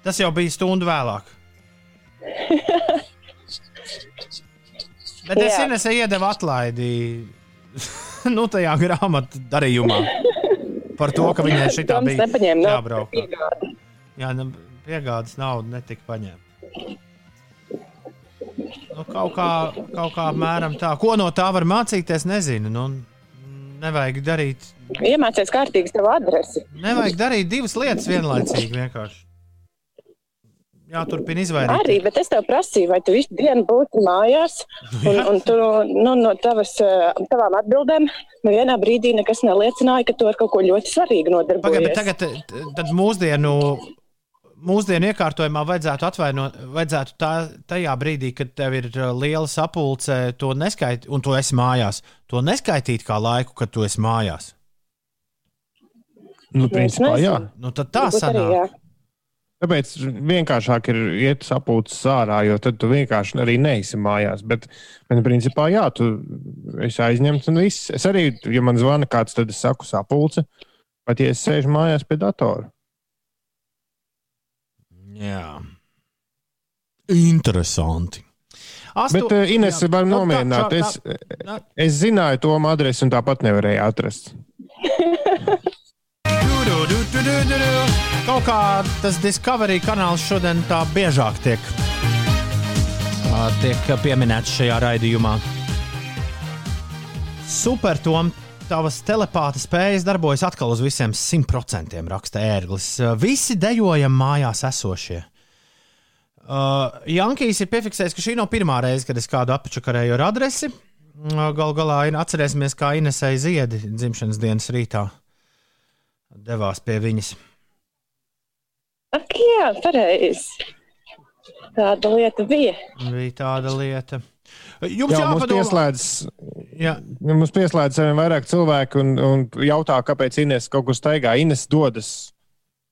Tas jau bija stundu vēlāk. Bet es. Inesai iedevu atlaidi nu, tajā grāmatā darījumā par to, ka viņai šī tā bija jābrauk. par piegādi. Jā, nu, piegādes naudu netika paņemta. Nu, kaut, kā, kaut kā apmēram tā. Ko no tā var mācīties, nezinu. Nu, nevajag darīt Iemācīties kārtīgi savu adresi. Nevajag darīt divas lietas vienlaicīgi. Vienkārši. Jā, turpina Arī, izvairīties. bet es tev prasīju, vai tu visu dienu būtu mājās, un, un tu nu, no tavas, eh, tavām atbildēm nevienā brīdī nekas neliecināja, ka tu ar kaut ko ļoti svarīgu Pagaid, bet nodarbojies. tagad t- tad mūsdienu, mūsdienu iekārtojumā vajadzētu atvainot, vajadzētu tā, tajā brīdī, kad tev ir uh, liela sapulce, to neskaitīt, un tu esi mājās. To neskaitīt kā laiku, kad tu esi mājās. Nu, principā, jā. Nu, tad tā Varbūt arī, sanāk. jā. Tāpēc vienkāršāk ir iet sapulces ārā, jo tad tu vienkārši arī neesi mājās. Bet, bet principā, jā, tu esi aizņemts un viss. Es arī, ja man zvana kāds, tad es saku sapulce. Pat ja es sēžu mājās pie datora. Jā. Interesanti. Astu... Bet uh, Ines jā. var Nu, nomierināt. Es, tā- es zināju to adresi un tāpat nevarēju atrast. Du, du, du, du, du, du. Kaut kā tas Discovery kanāls šodien tā biežāk tiek, tiek pieminēts šajā raidījumā. Super, Tom, tavas telepāta spējas darbojas atkal uz visiem simt procentiem, raksta ērglis. Visi dejojam mājās esošie. Uh, Jankijs ir piefiksējis, ka šī nav pirmā reize, kad es kādu apčakarēju ar adresi. Galu galā atcerēsimies, kā Inesai Ziedi dzimšanas dienas rītā devās pie viņas. Ak, jā, pareizi. Tāda lieta bija. Bija tāda lieta. Jums Jā, jāpadomā, pieslēdz, Jā, mums pieslēdz arvien vairāk cilvēku un, un jautā, kāpēc Ines kaut kur staigā. Ines dodas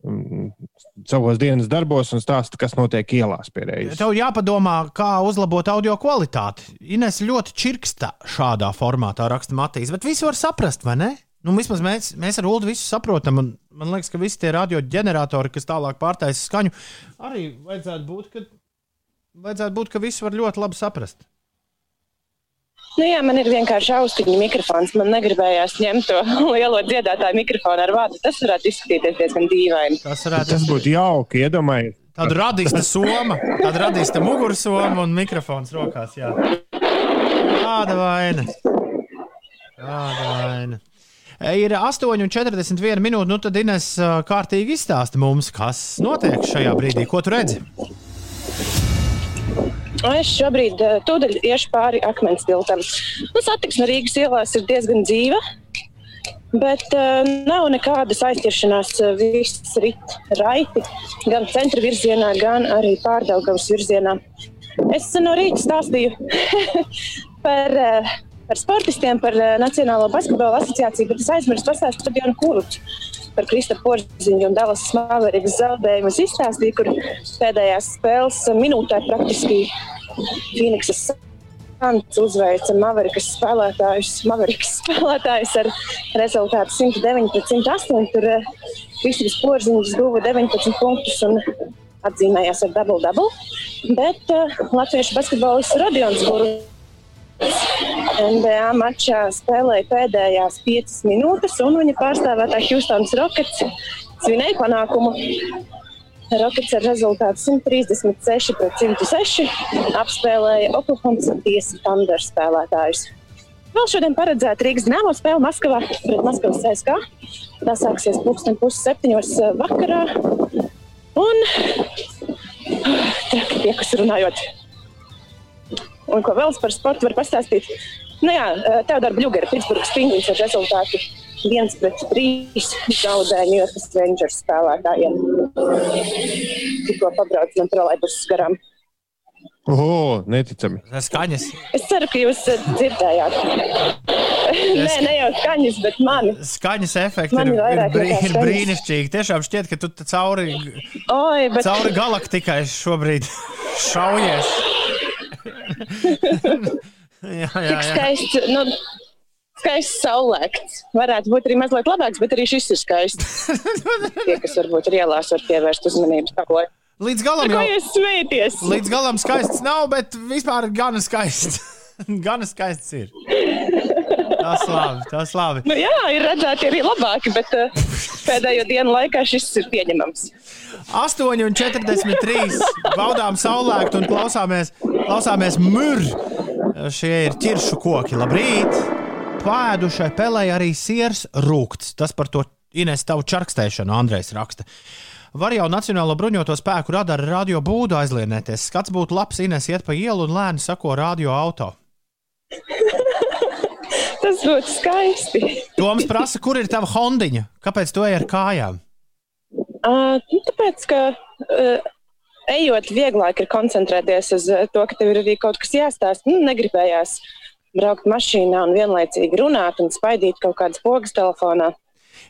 mm, savos dienas darbos un stāsta, kas notiek ielās pie reizes. tev jāpadomā, kā uzlabot audio kvalitāti. Ines ļoti čirksta šādā formātā, raksta Matīs, bet visi var saprast, vai ne? Nu, vismaz mēs, mēs ar Ulu visu saprotam. un Man liekas, ka visi tie radioģeneratori, kas tālāk pārtaisa skaņu, arī vajadzētu būt, ka, vajadzētu būt, ka visi var ļoti labi saprast. Nu, jā, man ir vienkārši austiņu mikrofons. Man negribējās ņemt to lielo dziedātāju mikrofonu ar vārdu. Tas varētu izskatīties diezgan dīvaini. Tas varētu Tas būtu jauki, iedomājieties. Tad radīs tā soma, tad radīs tā mugursoma un mikrofons rokās. Jā. Kāda vaina? Kāda vaina? Ir 8,41 minūte. Nu, tad Ines kārtīgi izstāsta mums, kas notiek šajā brīdī. Ko tu redzi? Es šobrīd tūdaļ iešu pāri akmens tiltam. Nu, satiksme Rīgas ielās ir diezgan dzīva, bet uh, nav nekādas aizķeršanās. Viss rit raiti, gan centra virzienā, gan arī pārdaugavas virzienā. Es no rīta stāstīju par, eh, par sportistiem, par eh, Nacionālo basketbola asociāciju, bet es aizmirsu pastāstīt par Dienu Kurutu. Par Kristofru Porziņu un Dallas Maveriks zaudējumu es izstāstīju, kur pēdējās spēles minūtē praktiski Phoenixas Suns uzveica Maverikas spēlētājus, Maverikas spēlētājus ar rezultātu 109 pret 108. Tur eh, Kristofers Porziņš guva 19 punktus un atzīmējās ar double-double. Bet uh, Latviešu basketbolists Rodions Burbuļs NBA mačā spēlēja pēdējās piecas minūtes, un viņa pārstāvētā Houstonas Rockets svinēja panākumu. Rockets ar rezultātu 136 pret 106 apspēlēja Oklahoma Tiesa Thunder spēlētājus. Vēl šodien paredzēta Rīgas dīnāmo spēle Maskavā pret Maskavas CSK. Tā sāksies pulksten puses septiņos eh, vakarā. Un traki tie, kas runājot Un ko vēl par sportu var pastāstīt? Nu jā, Teodora Bļūgera Pitsburgas Pingvīns ar rezultātu 1 pret 3 zaudēja New York Rangers spēlētājiem. Tikko pabrauc man trolēbus garām. O, neticami. Skaņas. Es ceru, ka jūs eh, dzirdējāt. Nē, ne jau skaņas, bet mani. Skaņas efekti Man ir, ir brī, ir brīnišķīgi. Tiešām šķiet, ka tu cauri, Oi, bet cauri galaktikai šobrīd šaujies. jā, jā, tik jā. skaists. Nu, Skaists saulēkts. Varētu būt arī mazliet labāks, bet arī šis ir skaists. Tie, kas varbūt ir ielās, var pievērst uzmanību. Sakoju. Līdz galam jau. jūs smējaties? Līdz galam skaists nav, bet vispār gan skaists. gan skaists ir. Tas labi, tas labi. Nu, jā, ir redzēti arī labāki, bet uh, pēdējo dienu laikā šis ir pieņemams. 8,43. Baudām saulēktu un klausāmies, klausāmies mūru. Šie ir ķiršu koki. Labrīt! Pēdušai pelē arī siers rūkts. Tas par to Ines tavu čarkstēšanu Andrejs raksta. Var jau Nacionālo bruņoto spēku radara radio būdu aizlienēties. Skats būtu labs, Ines iet pa ielu un lēni sako radio auto. Tas būtu skaisti. Toms prasa, kur ir tava hondiņa? Kāpēc tu ej ar kājām? Uh, tāpēc, ka uh, ejot, vieglāk ir koncentrēties uz to, ka tev ir arī kaut kas jāstāsta. Nu, negribējās braukt mašīnā un vienlaicīgi runāt un spaidīt kaut kādas pogas telefonā.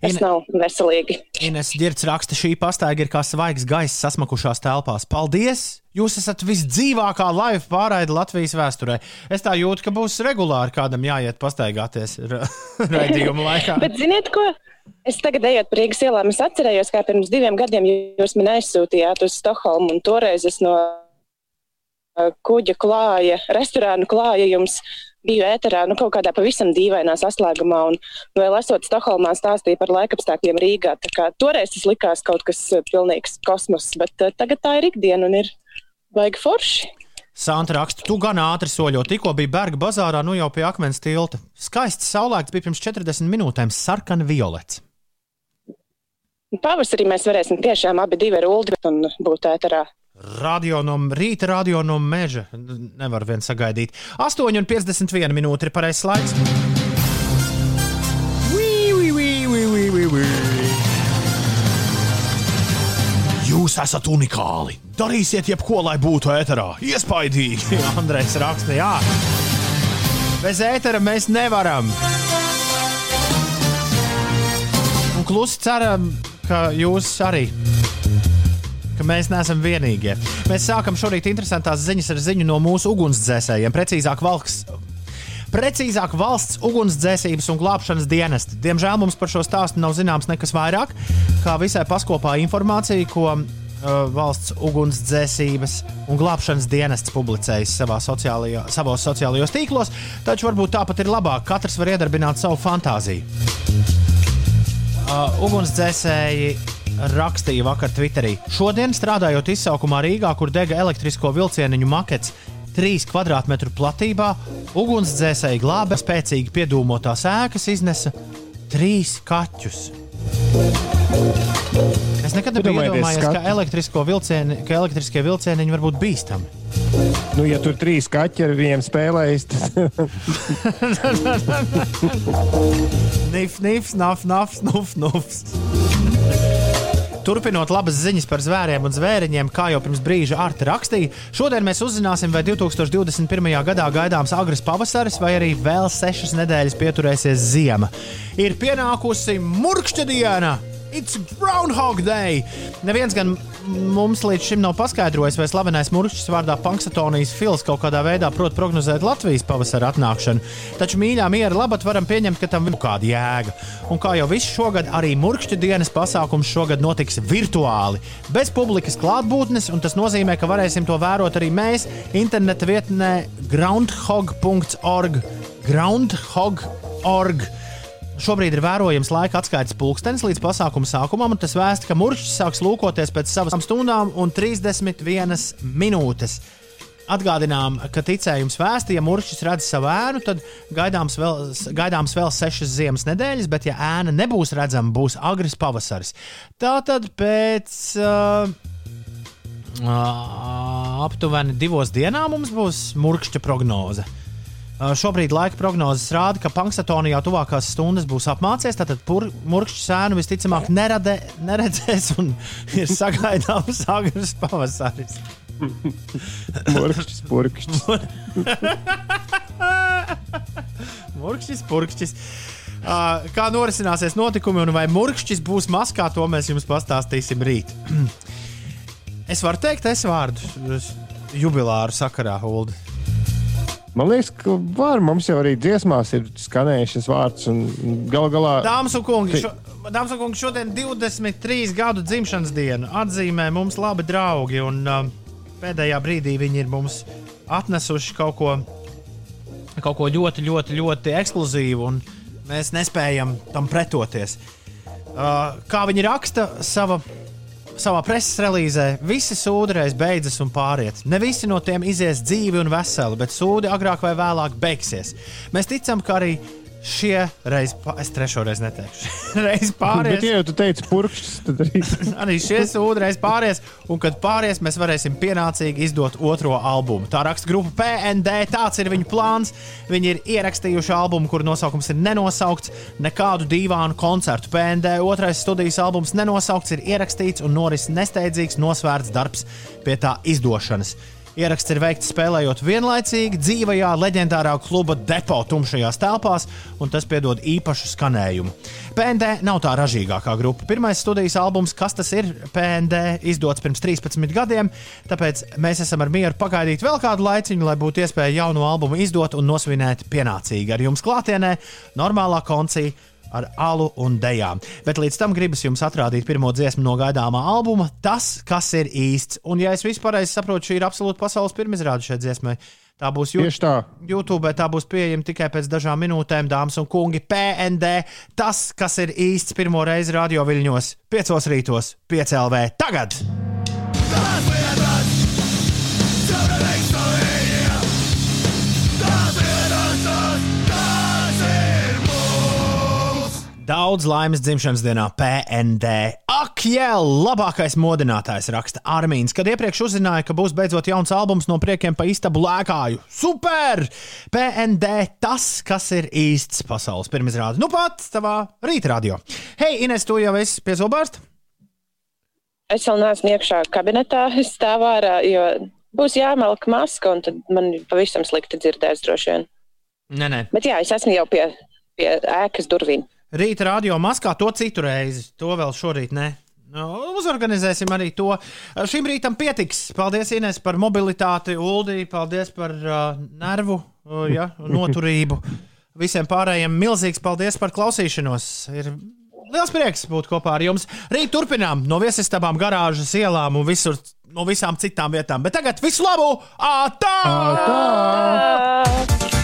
Tas nav veselīgi. Ines Girts raksta, šī pastaiga ir kā svaigs gaiss sasmakušās telpās. Paldies! Jūs esat visdzīvākā laiva pārraide Latvijas vēsturē. Es tā jūtu, ka būs regulāri kādam jāiet pastaigāties ra- raidījuma laikā. Bet ziniet, ko? Es tagad ejot pa Rīgas ielām, es atcerējos, kā pirms diviem gadiem jūs man aizsūtījāt uz Stokholmu, un toreiz es no uh, kuģa klāja, restorānu klāja jums biju ēterā, nu kaut kādā pavisam dīvainā saslēgumā, un vēl esot Stokholmā stāstīja par laikapstākļiem Rīgā. Toreiz tas likās kaut kas uh, pilnīgs kosmos, bet uh, tagad tā ir ikdiena un ir baigi forši. Santa raksta, tu gan ātri soļo, tikko bija Berga bazārā, nu jau pie akmens tilta. Skaists saulēkts bija pirms 40 minūtēm, sarkana violets. Pavasarī mēs varēsim tiešām abi divi ar Uldi un būt ēterā. Radio no rīta, radio no meža. Nevar vien sagaidīt. 8,51 minūte ir pareizais laiks. Jūs esat unikāli. Darīsiet jebko, lai būtu ēterā. Iespaidīgi. Andrejs raksta, jā. Bez ētera mēs nevaram. Un klusi ceram, ka jūs arī ka mēs neesam vienīgie. Mēs sākam šorīt interesantās ziņas ar ziņu no mūsu ugunsdzēsējiem, precīzāk valsts. Precīzāk, valsts ugunsdzēsības un glābšanas dienesti. Diemžēl mums par šo stāstu nav zināms nekas vairāk, kā visai paskopā informācija, ko uh, valsts ugunsdzēsības un glābšanas dienests publicējis sociālajā, savos sociālajos tīklos. Taču varbūt tāpat ir labāk. Katrs var iedarbināt savu fantāziju. Uh, ugunsdzēsēji rakstīja vakar Twitterī. Šodien, strādājot izsaukumā Rīgā, kur dega elektrisko vilcieniņu makets 3 km platībā, ugunsdzēsēji glāba spēcīgi piedūmotās ēkas, iznesa trīs kaķus. Es nekad nebiju iedomājies, ka, elektrisko vilcieni, ka elektriskie vilcieniņi var būt bīstami. Nu, ja tur trīs kaķi ar viņiem spēlējas, tad Nif, nif, naf, naf, nuf, nufs. Turpinot labas ziņas par zvēriem un zvēriņiem, kā jau pirms brīža Arta rakstīja, šodien mēs uzzināsim, vai 2021. gadā gaidāms agrs pavasaris, vai arī vēl sešas nedēļas pieturēsies ziema. Ir pienākusi murkšķa diena! It's Groundhog Day! Neviens gan mums līdz šim nav paskaidrojis, vai slavenais mūžs vārdā Punksatonijas Fils kaut kādā veidā prot prognozēt Latvijas pavasara atnākšanu. Taču mīļā miera labāk varam pieņemt, ka tam ir kāda jēga. Un kā jau visu šogad, arī mūža dienas pasākums šogad notiks virtuāli, bez publikas klātbūtnes, un tas nozīmē, ka varēsim to vērot arī mēs interneta vietnē groundhog.org. Groundhog.org. Šobrīd ir vērojams laika atskaites pulkstenis līdz pasākuma sākumam, un tas vēsta, ka mūžs sāks lūkoties pēc savām stundām un 31 minūtes. Atgādinām, ka ticējums vēsta, ja mūžs redz savu ēnu, tad gaidāms vēl, gaidāms vēl sešas ziemas nedēļas, bet, ja ēna nebūs redzama, būs agrs pavasaris. Tā tad pēc uh, uh, aptuveni divos dienām mums būs mūža prognoze. Uh, Šobrīd laika prognozes rāda, ka Punksatonijā tuvākās stundas būs apmācies. Tātad mūžs sēnu visticamāk nerade, neredzēs un ir sagaidāms agrs pavasaris. Murkšķis, purkšķis. Mūžs, purkšķis. Uh, Kā norisināsies notikumi un vai mūžs būs maskā, to mēs jums pastāstīsim rīt. es varu teikt, es vārdu jubilāru sakarā, Ulu. Man liekas, ka var. Mums jau arī dziesmās ir skanējušas vārds. Galu galā Dāmas un kungi, šo, dāmas un kungi, šodien 23 gadu dzimšanas dienu atzīmē mums labi draugi. Un, uh, pēdējā brīdī viņi ir mums atnesuši kaut ko, kaut ko ļoti, ļoti, ļoti ekskluzīvu, un mēs nespējam tam pretoties. Uh, kā viņi raksta savā savā preses relīzē visi sūdi reiz beidzas un pāriet. Ne visi no tiem izies dzīvi un veseli, bet sūdi agrāk vai vēlāk beigsies. Mēs ticam, ka arī šie reiz, es trešo reizi neteikšu, reiz Bet, pāries. ja jau tu teici, purkšķis, tad arī Arī šie sūdi reiz pāries, un kad pāries, mēs varēsim pienācīgi izdot otro albumu. Tā raksta grupa PND, tāds ir viņu plāns. Viņi ir ierakstījuši albumu, kur nosaukums ir nenosaukts, nekādu dīvānu koncertu. PND otrais studijas albums nenosaukts, ir ierakstīts un noris nesteidzīgs, nosvērts darbs pie tā izdošanas. Ieraksts ir veikts spēlējot vienlaicīgi dzīvajā leģendārā kluba depo tumšajās telpās, un tas piedod īpašu skanējumu. PND nav tā ražīgākā grupa. Pirmais studijas albums, kas tas ir, PND, izdots pirms 13 gadiem, tāpēc mēs esam ar mieru pagaidīt vēl kādu laiciņu, lai būtu iespēja jaunu albumu izdot un nosvinēt pienācīgi ar jums klātienē, normālā koncija ar alu un dejām. Bet līdz tam gribas jums atrādīt pirmo dziesmu no gaidāmā albuma, tas, kas ir īsts. Un, ja es vispār saprotu, šī ir absolūti pasaules pirmizrāde šai dziesmai. Tā būs tā. YouTube, tā būs pieejama tikai pēc dažām minūtēm, dāmas un kungi. PND, tas, kas ir īsts pirmo reizi radio viļņos, 5 rītos, 5 LV. Tagad! Daudz laimes dzimšanas dienā PND. Ak, jā, labākais modinātājs raksta Armīns, kad iepriekš uzzināja, ka būs beidzot jauns albums no priekiem pa istabu lēkāju. Super! PND tas, kas ir īsts pasaules pirmizrāde. Nu pat tavā rīta radio. Hei, Ines, tu jau esi pie zobārsta? Es vēl neesmu iekšā kabinetā, es stāvu ārā, jo būs jāmelk maska, un tad man pavisam slikti dzirdēs droši vien. Nē, nē. Bet jā, es esmu jau pie, pie ēkas durvīm. Rīta radio maskā to citu reizi. To vēl šorīt ne. Nu, Uzorganizēsim arī to. Šim rītam pietiks. Paldies, Ines, par mobilitāti, Uldi. Paldies par uh, nervu uh, ja, noturību. Visiem pārējiem milzīgs paldies par klausīšanos. Ir liels prieks būt kopā ar jums. Rīt turpinām no viesistabām, garāžas ielām un visur, no visām citām vietām. Bet tagad visu labu! Ātā! Tā! Tā!